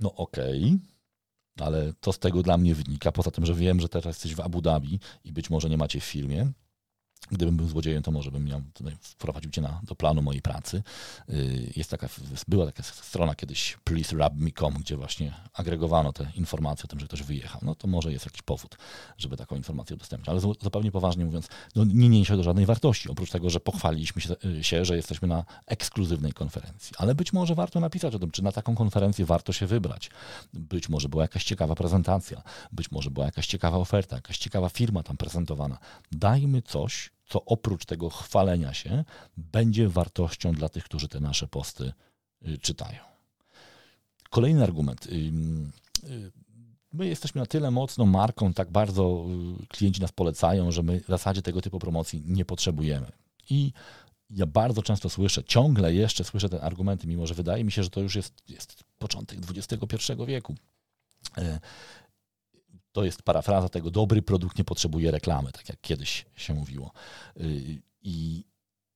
No okej, okay, ale co z tego dla mnie wynika? Poza tym, że wiem, że teraz jesteś w Abu Dhabi i być może nie macie w firmie, Gdybym był złodziejem, to może bym miał wprowadził cię na, do planu mojej pracy. Y, jest taka, była taka strona kiedyś pleaserabme.com, gdzie właśnie agregowano te informacje o tym, że ktoś wyjechał. No to może jest jakiś powód, żeby taką informację udostępnić. Ale zupełnie poważnie mówiąc, no nie niesie do żadnej wartości, oprócz tego, że pochwaliliśmy y, się, że jesteśmy na ekskluzywnej konferencji. Ale być może warto napisać o tym, czy na taką konferencję warto się wybrać. Być może była jakaś ciekawa prezentacja, być może była jakaś ciekawa oferta, jakaś ciekawa firma tam prezentowana. Dajmy coś, co oprócz tego chwalenia się będzie wartością dla tych, którzy te nasze posty y, czytają. Kolejny argument. Y, my jesteśmy na tyle mocną marką, tak bardzo y, klienci nas polecają, że my w zasadzie tego typu promocji nie potrzebujemy. I ja bardzo często słyszę, ciągle jeszcze słyszę te argumenty, mimo że wydaje mi się, że to już jest, jest początek XXI wieku. To jest parafraza tego, dobry produkt nie potrzebuje reklamy, tak jak kiedyś się mówiło. Y, I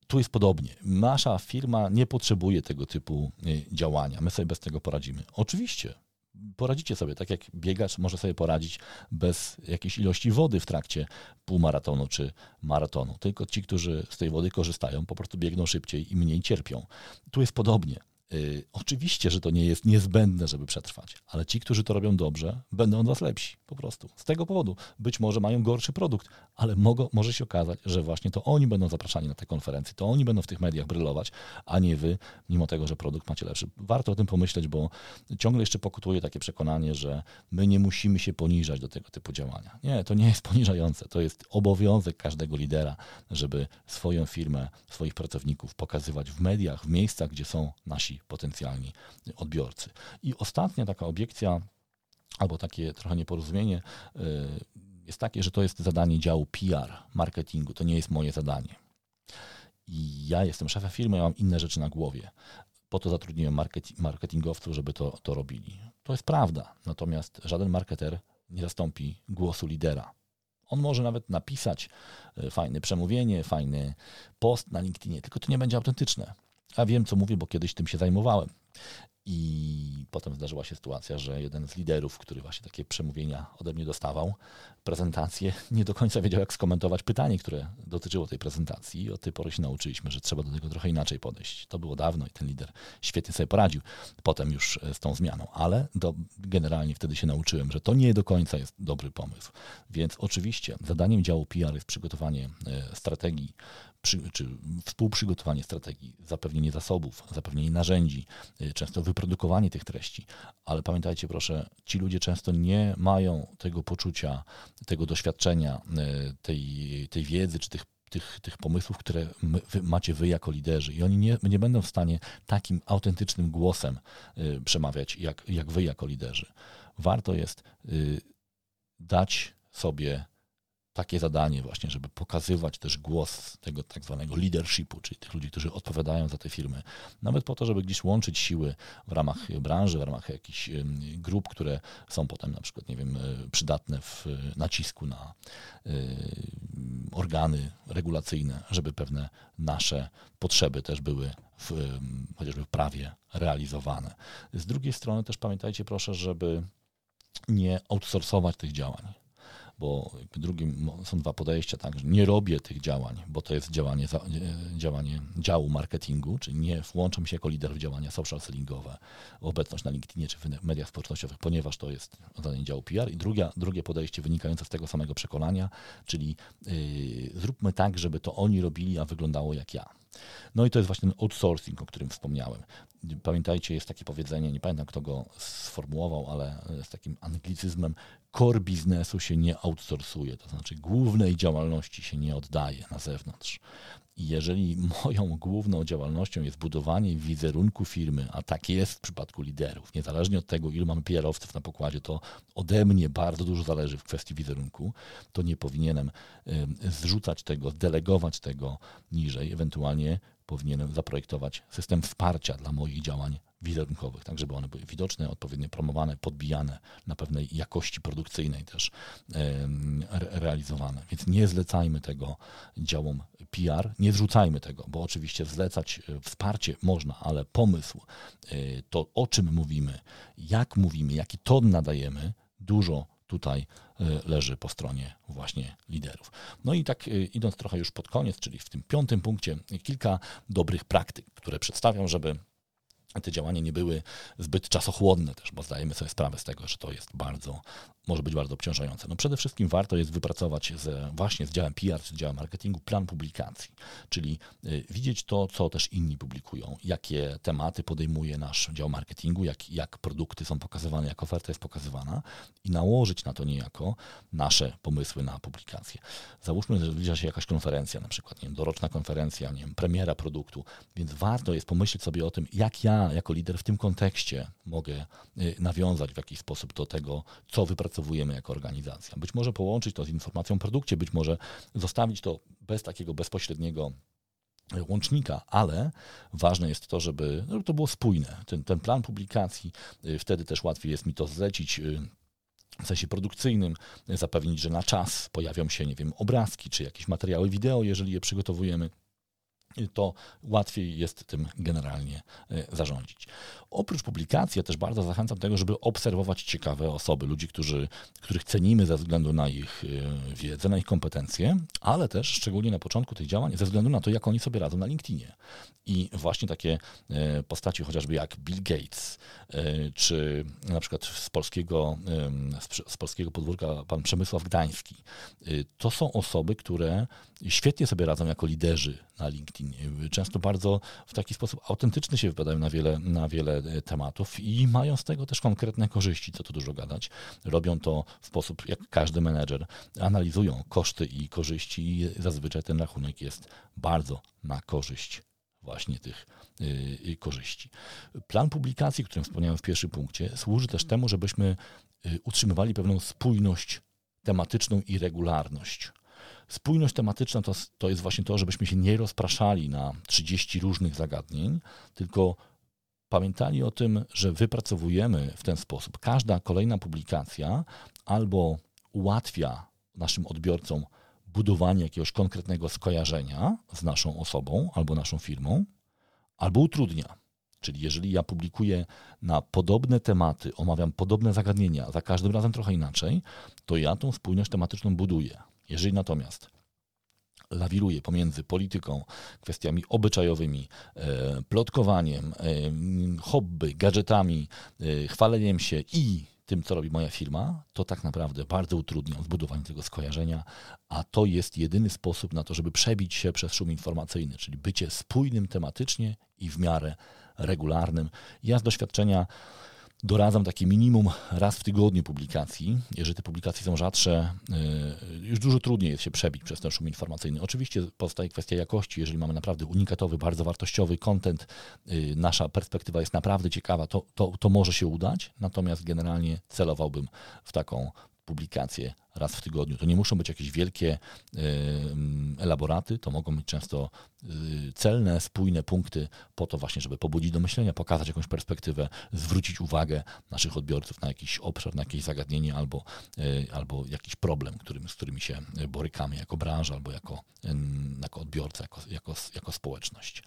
tu jest podobnie. Nasza firma nie potrzebuje tego typu y, działania. My sobie bez tego poradzimy. Oczywiście, poradzicie sobie, tak jak biegacz może sobie poradzić bez jakiejś ilości wody w trakcie półmaratonu czy maratonu. Tylko ci, którzy z tej wody korzystają, po prostu biegną szybciej i mniej cierpią. Tu jest podobnie. Y, oczywiście, że to nie jest niezbędne, żeby przetrwać, ale ci, którzy to robią dobrze, będą od was lepsi. Po prostu. Z tego powodu. Być może mają gorszy produkt, ale mogą, może się okazać, że właśnie to oni będą zapraszani na te konferencje, to oni będą w tych mediach brylować, a nie wy, mimo tego, że produkt macie lepszy. Warto o tym pomyśleć, bo ciągle jeszcze pokutuje takie przekonanie, że my nie musimy się poniżać do tego typu działania. Nie, to nie jest poniżające. To jest obowiązek każdego lidera, żeby swoją firmę, swoich pracowników pokazywać w mediach, w miejscach, gdzie są nasi potencjalni odbiorcy. I ostatnia taka obiekcja, albo takie trochę nieporozumienie y, jest takie, że to jest zadanie działu PR, marketingu. To nie jest moje zadanie. I ja jestem szefem firmy, ja mam inne rzeczy na głowie. Po to zatrudniłem marketingowców, żeby to, to robili. To jest prawda. Natomiast żaden marketer nie zastąpi głosu lidera. On może nawet napisać y, fajne przemówienie, fajny post na LinkedInie, tylko to nie będzie autentyczne. A wiem, co mówię, bo kiedyś tym się zajmowałem. I potem zdarzyła się sytuacja, że jeden z liderów, który właśnie takie przemówienia ode mnie dostawał, prezentację, *laughs* nie do końca wiedział, jak skomentować pytanie, które dotyczyło tej prezentacji. I od tej pory się nauczyliśmy, że trzeba do tego trochę inaczej podejść. To było dawno i ten lider świetnie sobie poradził potem już e, z tą zmianą, ale do, generalnie wtedy się nauczyłem, że to nie do końca jest dobry pomysł. Więc oczywiście zadaniem działu PR jest przygotowanie e, strategii przy, czy współprzygotowanie strategii, zapewnienie zasobów, zapewnienie narzędzi, y, często wyprodukowanie tych treści. Ale pamiętajcie proszę, ci ludzie często nie mają tego poczucia, tego doświadczenia, y, tej, tej wiedzy czy tych tych, tych pomysłów, które macie wy jako liderzy i oni nie, nie będą w stanie takim autentycznym głosem y, przemawiać jak, jak wy jako liderzy. Warto jest y, dać sobie takie zadanie właśnie, żeby pokazywać też głos tego tak zwanego leadershipu, czyli tych ludzi, którzy odpowiadają za te firmy. Nawet po to, żeby gdzieś łączyć siły w ramach branży, w ramach jakichś grup, które są potem na przykład, nie wiem, e, przydatne w nacisku na e, organy regulacyjne, żeby pewne nasze potrzeby też były w, chociażby w prawie realizowane. Z drugiej strony też pamiętajcie proszę, żeby nie outsourcować tych działań bo drugim są dwa podejścia, tak, że nie robię tych działań, bo to jest działanie, działanie działu marketingu, czyli nie włączam się jako lider w działania social sellingowe, obecność na LinkedInie czy w mediach społecznościowych, ponieważ to jest zadanie działu PR. I drugie, drugie podejście wynikające z tego samego przekonania, czyli yy, zróbmy tak, żeby to oni robili, a wyglądało jak ja. No i to jest właśnie ten outsourcing, o którym wspomniałem. Pamiętajcie, jest takie powiedzenie, nie pamiętam kto go sformułował, ale z takim anglicyzmem, core biznesu się nie outsourcuje, to znaczy głównej działalności się nie oddaje na zewnątrz. Jeżeli moją główną działalnością jest budowanie wizerunku firmy, a tak jest w przypadku liderów, niezależnie od tego, ilu mamy PR-owców na pokładzie, to ode mnie bardzo dużo zależy w kwestii wizerunku, to nie powinienem zrzucać tego, delegować tego niżej, ewentualnie powinienem zaprojektować system wsparcia dla moich działań wizerunkowych, tak żeby one były widoczne, odpowiednio promowane, podbijane na pewnej jakości produkcyjnej też realizowane. Więc nie zlecajmy tego działom PR, nie zrzucajmy tego, bo oczywiście zlecać e, wsparcie można, ale pomysł, e, to o czym mówimy, jak mówimy, jaki ton nadajemy, dużo tutaj e, leży po stronie właśnie liderów. No i tak idąc trochę już pod koniec, czyli w tym piątym punkcie, kilka dobrych praktyk, które przedstawiam, żeby te działania nie były zbyt czasochłonne też, bo zdajemy sobie sprawę z tego, że to jest bardzo, może być bardzo obciążające. No przede wszystkim warto jest wypracować z, właśnie z działem PR, z działem marketingu plan publikacji, czyli y, widzieć to, co też inni publikują, jakie tematy podejmuje nasz dział marketingu, jak, jak produkty są pokazywane, jak oferta jest pokazywana i nałożyć na to niejako nasze pomysły na publikację. Załóżmy, że zbliża się jakaś konferencja, na przykład nie wiem, doroczna konferencja, nie wiem, premiera produktu, więc warto jest pomyśleć sobie o tym, jak ja jako lider w tym kontekście mogę y, nawiązać w jakiś sposób do tego, co wypracowujemy jako organizacja. Być może połączyć to z informacją o produkcie, być może zostawić to bez takiego bezpośredniego y, łącznika, ale ważne jest to, żeby, żeby to było spójne. Ten, ten plan publikacji, y, wtedy też łatwiej jest mi to zlecić w sensie produkcyjnym, zapewnić, że na czas pojawią się, nie wiem, obrazki czy jakieś materiały wideo, jeżeli je przygotowujemy to łatwiej jest tym generalnie e, zarządzić. Oprócz publikacji, ja też bardzo zachęcam do tego, żeby obserwować ciekawe osoby, ludzi, którzy, których cenimy ze względu na ich e, wiedzę, na ich kompetencje, ale też szczególnie na początku tych działań, ze względu na to, jak oni sobie radzą na LinkedInie. I właśnie takie e, postaci chociażby jak Bill Gates, czy na przykład z polskiego, z polskiego podwórka pan Przemysław Gdański, to są osoby, które świetnie sobie radzą jako liderzy na LinkedIn. Często bardzo w taki sposób autentyczny się wypowiadają na wiele, na wiele e, tematów i mają z tego też konkretne korzyści, co tu dużo gadać. Robią to w sposób, jak każdy menedżer, analizują koszty i korzyści i zazwyczaj ten rachunek jest bardzo na korzyść właśnie tych yy, korzyści. Plan publikacji, o którym wspomniałem w pierwszym punkcie, służy też temu, żebyśmy y, utrzymywali pewną spójność tematyczną i regularność. Spójność tematyczna to, to jest właśnie to, żebyśmy się nie rozpraszali na 30 różnych zagadnień, tylko pamiętali o tym, że wypracowujemy w ten sposób. Każda kolejna publikacja albo ułatwia naszym odbiorcom budowanie jakiegoś konkretnego skojarzenia z naszą osobą albo naszą firmą, albo utrudnia. Czyli jeżeli ja publikuję na podobne tematy, omawiam podobne zagadnienia, za każdym razem trochę inaczej, to ja tą spójność tematyczną buduję. Jeżeli natomiast lawiruje pomiędzy polityką, kwestiami obyczajowymi, e, plotkowaniem, e, hobby, gadżetami, e, chwaleniem się i tym, co robi moja firma, to tak naprawdę bardzo utrudnia zbudowanie tego skojarzenia, a to jest jedyny sposób na to, żeby przebić się przez szum informacyjny, czyli bycie spójnym tematycznie i w miarę regularnym. Ja z doświadczenia doradzam takie minimum raz w tygodniu publikacji. Jeżeli te publikacje są rzadsze, y, już dużo trudniej jest się przebić przez ten szum informacyjny. Oczywiście powstaje kwestia jakości. Jeżeli mamy naprawdę unikatowy, bardzo wartościowy content, y, nasza perspektywa jest naprawdę ciekawa, to, to, to może się udać. Natomiast generalnie celowałbym w taką publikacje raz w tygodniu. To nie muszą być jakieś wielkie elaboraty, to mogą być często y, celne, spójne punkty po to właśnie, żeby pobudzić do myślenia, pokazać jakąś perspektywę, zwrócić uwagę naszych odbiorców na jakiś obszar, na jakieś zagadnienie albo, y, albo jakiś problem, którym, z którymi się borykamy jako branża albo jako, jako odbiorca, jako, jako, jako społeczność.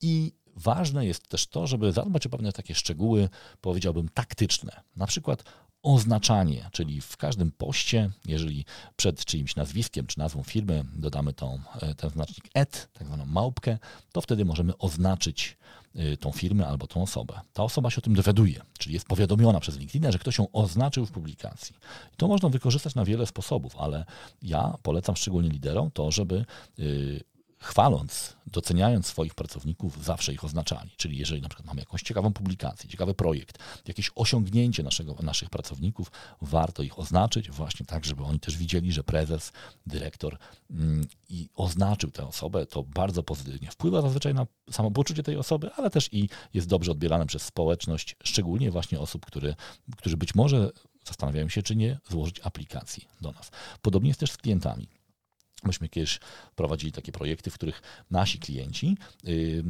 I ważne jest też to, żeby zadbać o pewne takie szczegóły, powiedziałbym, taktyczne. Na przykład oznaczanie, czyli w każdym poście, jeżeli przed czyimś nazwiskiem czy nazwą firmy dodamy tą, e, ten znacznik et, tak zwaną małpkę, to wtedy możemy oznaczyć e, tą firmę albo tą osobę. Ta osoba się o tym dowiaduje, czyli jest powiadomiona przez LinkedIn, że ktoś ją oznaczył w publikacji. I to można wykorzystać na wiele sposobów, ale ja polecam szczególnie liderom to, żeby y, chwaląc, doceniając swoich pracowników, zawsze ich oznaczali. Czyli jeżeli na przykład mamy jakąś ciekawą publikację, ciekawy projekt, jakieś osiągnięcie naszego, naszych pracowników, warto ich oznaczyć właśnie tak, żeby oni też widzieli, że prezes, dyrektor mm, i oznaczył tę osobę, to bardzo pozytywnie wpływa zazwyczaj na samopoczucie tej osoby, ale też i jest dobrze odbierane przez społeczność, szczególnie właśnie osób, które, którzy być może zastanawiają się, czy nie złożyć aplikacji do nas. Podobnie jest też z klientami. Myśmy kiedyś prowadzili takie projekty, w których nasi klienci yy,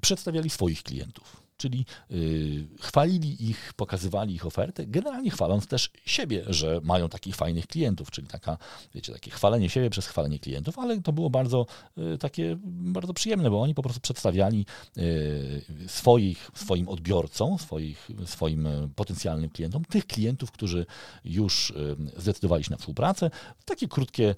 przedstawiali swoich klientów czyli y, chwalili ich, pokazywali ich ofertę, generalnie chwaląc też siebie, że mają takich fajnych klientów, czyli taka, wiecie, takie chwalenie siebie przez chwalenie klientów, ale to było bardzo y, takie, bardzo przyjemne, bo oni po prostu przedstawiali y, swoich, swoim odbiorcom, swoich, swoim potencjalnym klientom, tych klientów, którzy już zdecydowali się na współpracę, takie krótkie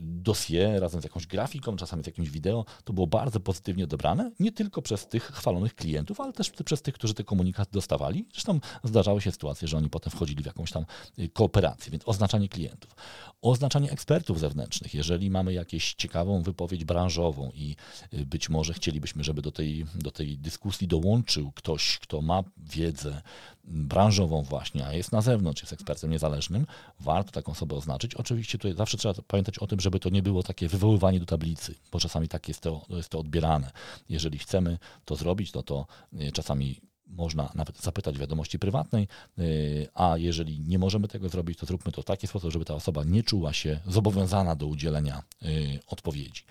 dosie razem z jakąś grafiką, czasami z jakimś wideo, to było bardzo pozytywnie odebrane, nie tylko przez tych chwalonych klientów, ale też przez tych, którzy te komunikaty dostawali. Zresztą zdarzały się sytuacje, że oni potem wchodzili w jakąś tam y, kooperację, więc oznaczanie klientów. Oznaczanie ekspertów zewnętrznych. Jeżeli mamy jakąś ciekawą wypowiedź branżową i y, być może chcielibyśmy, żeby do tej, do tej dyskusji dołączył ktoś, kto ma wiedzę branżową właśnie, a jest na zewnątrz, jest ekspertem niezależnym, warto taką osobę oznaczyć. Oczywiście tutaj zawsze trzeba pamiętać o tym, żeby to nie było takie wywoływanie do tablicy, bo czasami tak jest to, jest to odbierane. Jeżeli chcemy to zrobić, no to y, czasami można nawet zapytać wiadomości prywatnej, y, a jeżeli nie możemy tego zrobić, to zróbmy to w taki sposób, żeby ta osoba nie czuła się zobowiązana do udzielenia y, odpowiedzi.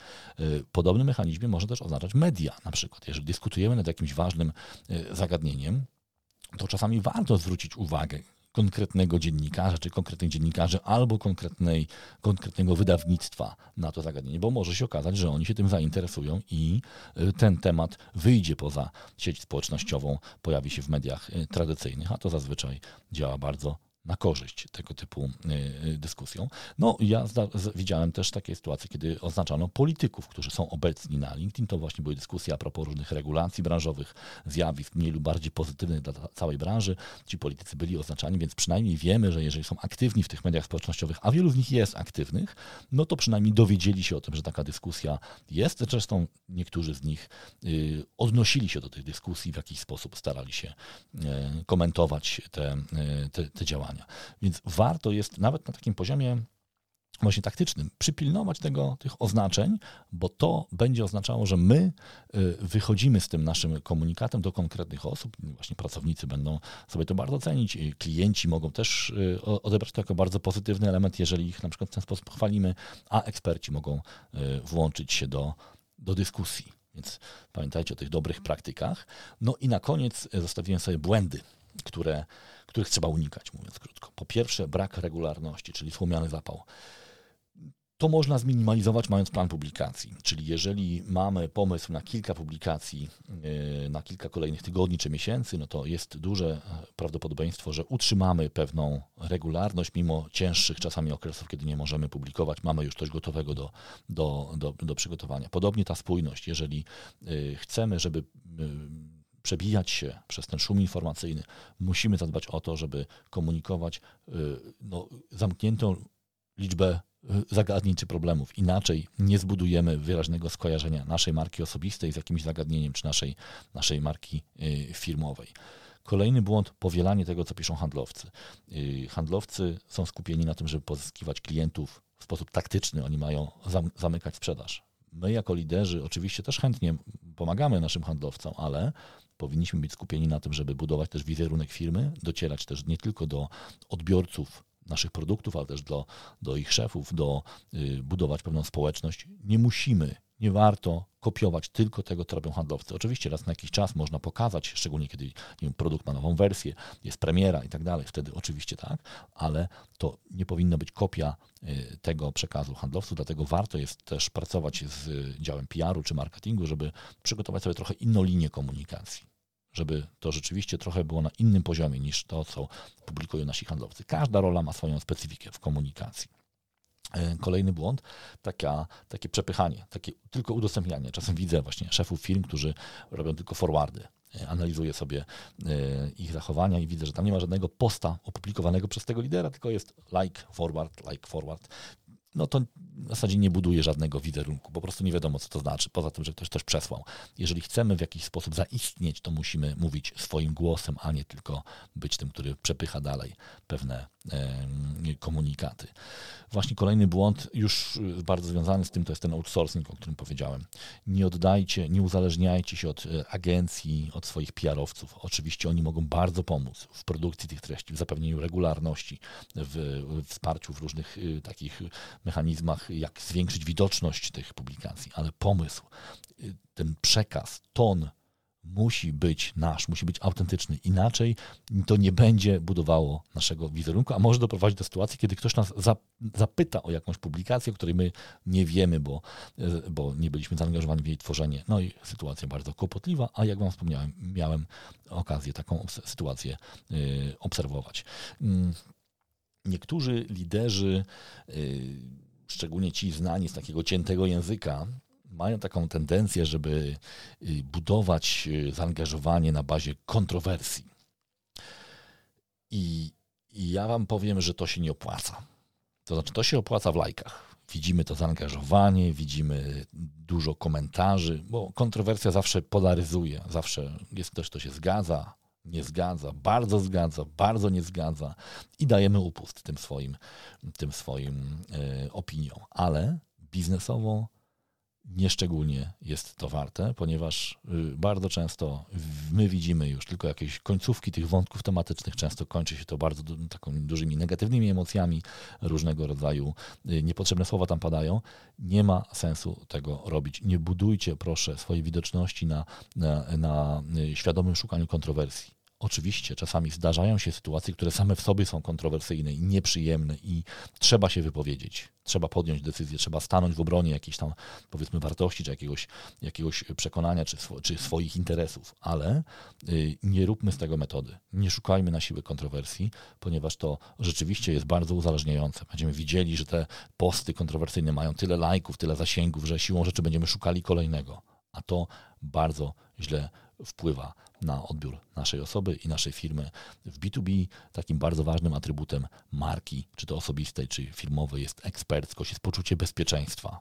Podobny mechanizmie może też oznaczać media, na przykład. Jeżeli dyskutujemy nad jakimś ważnym zagadnieniem, to czasami warto zwrócić uwagę konkretnego dziennikarza, czy konkretnych dziennikarzy, albo konkretnej, konkretnego wydawnictwa na to zagadnienie, bo może się okazać, że oni się tym zainteresują i y, ten temat wyjdzie poza sieć społecznościową, pojawi się w mediach y, tradycyjnych, a to zazwyczaj działa bardzo na korzyść tego typu y, y, dyskusją. No, ja widziałem też takie sytuacje, kiedy oznaczano polityków, którzy są obecni na LinkedIn. To właśnie były dyskusje a propos różnych regulacji branżowych, zjawisk mniej lub bardziej pozytywnych dla całej branży. Ci politycy byli oznaczani, więc przynajmniej wiemy, że jeżeli są aktywni w tych mediach społecznościowych, a wielu z nich jest aktywnych, no to przynajmniej dowiedzieli się o tym, że taka dyskusja jest. Zresztą niektórzy z nich y, odnosili się do tych dyskusji, w jakiś sposób starali się komentować te, te, te działania. Więc warto jest nawet na takim poziomie właśnie taktycznym przypilnować tego, tych oznaczeń, bo to będzie oznaczało, że my y, wychodzimy z tym naszym komunikatem do konkretnych osób. Właśnie pracownicy będą sobie to bardzo cenić, klienci mogą też y, odebrać to jako bardzo pozytywny element, jeżeli ich na przykład w ten sposób chwalimy, a eksperci mogą y, włączyć się do, do dyskusji. Więc pamiętajcie o tych dobrych praktykach. No i na koniec zostawiłem sobie błędy, które których trzeba unikać, mówiąc krótko. Po pierwsze, brak regularności, czyli słomiany zapał. To można zminimalizować mając plan publikacji, czyli jeżeli mamy pomysł na kilka publikacji, yy, na kilka kolejnych tygodni czy miesięcy, no to jest duże prawdopodobieństwo, że utrzymamy pewną regularność mimo cięższych czasami okresów, kiedy nie możemy publikować, mamy już coś gotowego do, do, do, do przygotowania. Podobnie ta spójność, jeżeli yy, chcemy, żeby yy, przebijać się przez ten szum informacyjny, musimy zadbać o to, żeby komunikować y, no, zamkniętą liczbę y, zagadnień czy problemów. Inaczej nie zbudujemy wyraźnego skojarzenia naszej marki osobistej z jakimś zagadnieniem czy naszej, naszej marki y, firmowej. Kolejny błąd, powielanie tego, co piszą handlowcy. Handlowcy są skupieni na tym, żeby pozyskiwać klientów w sposób taktyczny. Oni mają zamykać sprzedaż. My, jako liderzy, oczywiście też chętnie pomagamy naszym handlowcom, ale powinniśmy być skupieni na tym, żeby budować też wizerunek firmy, docierać też nie tylko do odbiorców naszych produktów, ale też do, do ich szefów, do y, budować pewną społeczność. Nie musimy, nie warto kopiować tylko tego, co robią handlowcy. Oczywiście raz na jakiś czas można pokazać, szczególnie kiedy wiem, produkt ma nową wersję, jest premiera i tak dalej, wtedy oczywiście tak, ale to nie powinna być kopia y, tego przekazu handlowców, dlatego warto jest też pracować z działem PR-u czy marketingu, żeby przygotować sobie trochę inną linię komunikacji żeby to rzeczywiście trochę było na innym poziomie niż to, co publikują nasi handlowcy. Każda rola ma swoją specyfikę w komunikacji. E, kolejny błąd, taka, takie przepychanie, takie tylko udostępnianie. Czasem widzę właśnie szefów firm, którzy robią tylko forwardy. E, analizuję sobie e, ich zachowania i widzę, że tam nie ma żadnego posta opublikowanego przez tego lidera, tylko jest like, forward, like, forward no to w zasadzie nie buduje żadnego wizerunku. Po prostu nie wiadomo, co to znaczy, poza tym, że ktoś też przesłał. Jeżeli chcemy w jakiś sposób zaistnieć, to musimy mówić swoim głosem, a nie tylko być tym, który przepycha dalej pewne e, komunikaty. Właśnie kolejny błąd, już bardzo związany z tym, to jest ten outsourcing, o którym powiedziałem. Nie oddajcie, nie uzależniajcie się od e, agencji, od swoich PR-owców. Oczywiście oni mogą bardzo pomóc w produkcji tych treści, w zapewnieniu regularności, w, w wsparciu w różnych y, takich mechanizmach, jak zwiększyć widoczność tych publikacji, ale pomysł, y, ten przekaz, ton musi być nasz, musi być autentyczny. Inaczej to nie będzie budowało naszego wizerunku, a może doprowadzić do sytuacji, kiedy ktoś nas zapyta o jakąś publikację, o której my nie wiemy, bo, y, bo nie byliśmy zaangażowani w jej tworzenie. No i sytuacja bardzo kłopotliwa, a jak Wam wspomniałem, miałem okazję taką sytuację y, obserwować. Niektórzy liderzy, y, szczególnie ci znani z takiego ciętego języka, mają taką tendencję, żeby y, budować y, zaangażowanie na bazie kontrowersji. I, I, ja wam powiem, że to się nie opłaca. To znaczy, to się opłaca w lajkach. Widzimy to zaangażowanie, widzimy dużo komentarzy, bo kontrowersja zawsze polaryzuje. Zawsze jest ktoś, kto się zgadza, nie zgadza, bardzo zgadza, bardzo nie zgadza i dajemy upust tym swoim, tym swoim e, opiniom. Ale biznesowo nieszczególnie jest to warte, ponieważ y, bardzo często my widzimy już tylko jakieś końcówki tych wątków tematycznych, często kończy się to bardzo takimi dużymi negatywnymi emocjami, różnego rodzaju y, niepotrzebne słowa tam padają. Nie ma sensu tego robić. Nie budujcie proszę swojej widoczności na, na, na y, świadomym szukaniu kontrowersji. Oczywiście czasami zdarzają się sytuacje, które same w sobie są kontrowersyjne i nieprzyjemne i trzeba się wypowiedzieć, trzeba podjąć decyzję, trzeba stanąć w obronie jakiejś tam powiedzmy wartości, czy jakiegoś, jakiegoś przekonania, czy, czy swoich interesów, ale y, nie róbmy z tego metody. Nie szukajmy na siłę kontrowersji, ponieważ to rzeczywiście jest bardzo uzależniające. Będziemy widzieli, że te posty kontrowersyjne mają tyle lajków, tyle zasięgów, że siłą rzeczy będziemy szukali kolejnego, a to bardzo źle wpływa na odbiór naszej osoby i naszej firmy. W B2B takim bardzo ważnym atrybutem marki, czy to osobistej, czy firmowej, jest eksperckość, jest poczucie bezpieczeństwa.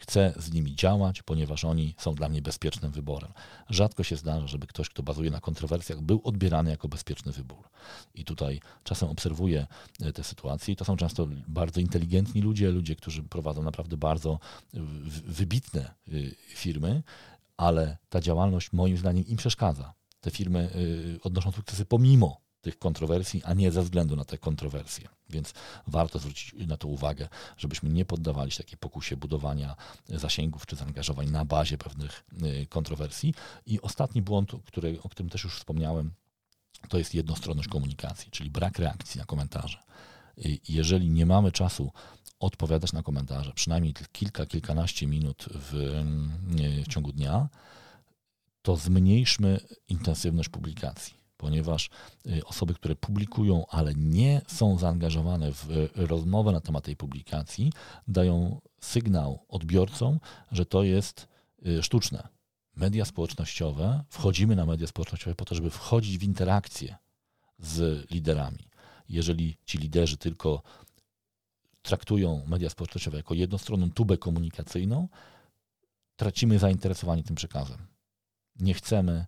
Chcę z nimi działać, ponieważ oni są dla mnie bezpiecznym wyborem. Rzadko się zdarza, żeby ktoś, kto bazuje na kontrowersjach, był odbierany jako bezpieczny wybór. I tutaj czasem obserwuję e, te sytuacje i to są często bardzo inteligentni ludzie, ludzie, którzy prowadzą naprawdę bardzo wybitne y, firmy, ale ta działalność moim zdaniem im przeszkadza. Te firmy y, odnoszą sukcesy pomimo tych kontrowersji, a nie ze względu na te kontrowersje. Więc warto zwrócić na to uwagę, żebyśmy nie poddawali się takiej pokusie budowania zasięgów czy zaangażowań na bazie pewnych y, kontrowersji. I ostatni błąd, który, o którym też już wspomniałem, to jest jednostronność komunikacji, czyli brak reakcji na komentarze. Jeżeli nie mamy czasu odpowiadać na komentarze, przynajmniej kilka, kilkanaście minut w, w ciągu dnia, to zmniejszmy intensywność publikacji, ponieważ y, osoby, które publikują, ale nie są zaangażowane w rozmowę na temat tej publikacji, dają sygnał odbiorcom, że to jest y, sztuczne. Media społecznościowe, wchodzimy na media społecznościowe po to, żeby wchodzić w interakcję z liderami. Jeżeli ci liderzy tylko traktują media społecznościowe jako jednostronną tubę komunikacyjną, tracimy zainteresowanie tym przekazem. Nie chcemy,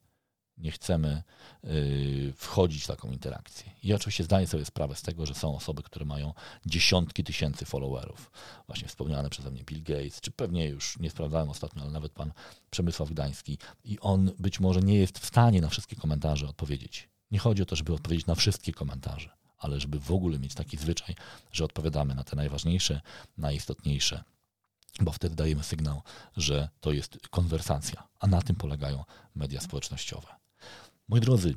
nie chcemy yy, wchodzić w taką interakcję. I oczywiście zdaję sobie sprawę z tego, że są osoby, które mają dziesiątki tysięcy followerów. Właśnie wspomniane przeze mnie Bill Gates, czy pewnie już nie sprawdzałem ostatnio, ale nawet pan Przemysław Gdański. I on być może nie jest w stanie na wszystkie komentarze odpowiedzieć. Nie chodzi o to, żeby odpowiedzieć na wszystkie komentarze ale żeby w ogóle mieć taki zwyczaj, że odpowiadamy na te najważniejsze, najistotniejsze bo wtedy dajemy sygnał, że to jest konwersacja, a na tym polegają media społecznościowe. Moi drodzy,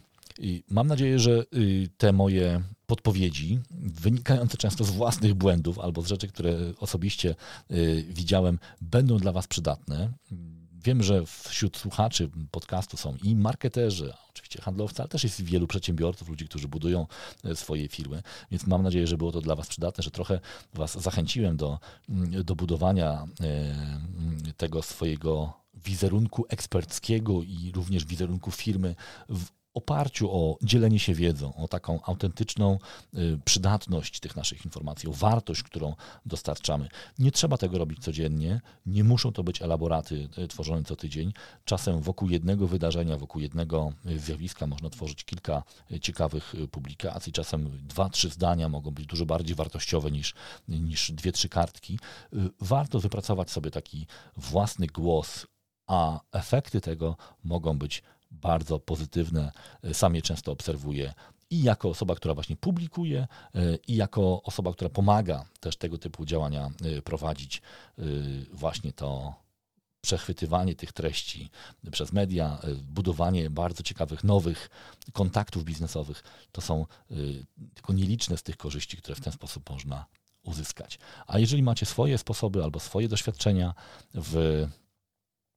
mam nadzieję, że y, te moje podpowiedzi, wynikające często z własnych błędów albo z rzeczy, które osobiście y, widziałem, będą dla Was przydatne. Wiem, że wśród słuchaczy podcastu są i marketerzy, oczywiście handlowcy, ale też jest wielu przedsiębiorców, ludzi, którzy budują e, swoje firmy, więc mam nadzieję, że było to dla Was przydatne, że trochę Was zachęciłem do, mm, do budowania e, tego swojego wizerunku eksperckiego i również wizerunku firmy w oparciu o dzielenie się wiedzą, o taką autentyczną y, przydatność tych naszych informacji, o wartość, którą dostarczamy. Nie trzeba tego robić codziennie, nie muszą to być elaboraty y, tworzone co tydzień. Czasem wokół jednego wydarzenia, wokół jednego y, zjawiska można tworzyć kilka ciekawych publikacji, czasem dwa, trzy zdania mogą być dużo bardziej wartościowe niż, niż dwie, trzy kartki. Warto wypracować sobie taki własny głos, a efekty tego mogą być bardzo pozytywne, e, sam je często obserwuję i jako osoba, która właśnie publikuje, e, i jako osoba, która pomaga też tego typu działania e, prowadzić, właśnie to przechwytywanie tych treści przez media, budowanie bardzo ciekawych, nowych kontaktów biznesowych, to są tylko nieliczne z tych korzyści, które w ten sposób można uzyskać. A jeżeli macie swoje sposoby albo swoje doświadczenia w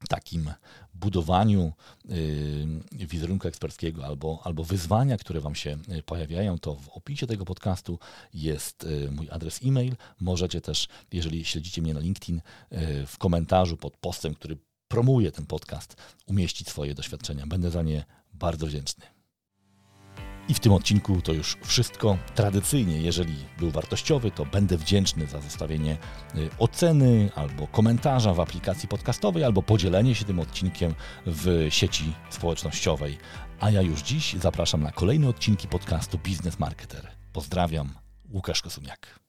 takim budowaniu y, wizerunku eksperckiego albo, albo wyzwania, które Wam się y, pojawiają, to w opisie tego podcastu jest y, mój adres e-mail. Możecie też, jeżeli śledzicie mnie na LinkedIn, w komentarzu pod postem, który promuje ten podcast, umieścić swoje doświadczenia. Będę za nie bardzo wdzięczny. I w tym odcinku to już wszystko. Tradycyjnie, jeżeli był wartościowy, to będę wdzięczny za zostawienie y, oceny albo komentarza w aplikacji podcastowej, albo podzielenie się tym odcinkiem w sieci społecznościowej. A ja już dziś zapraszam na kolejne odcinki podcastu Biznes Marketer. Pozdrawiam, Łukasz Kosumiak.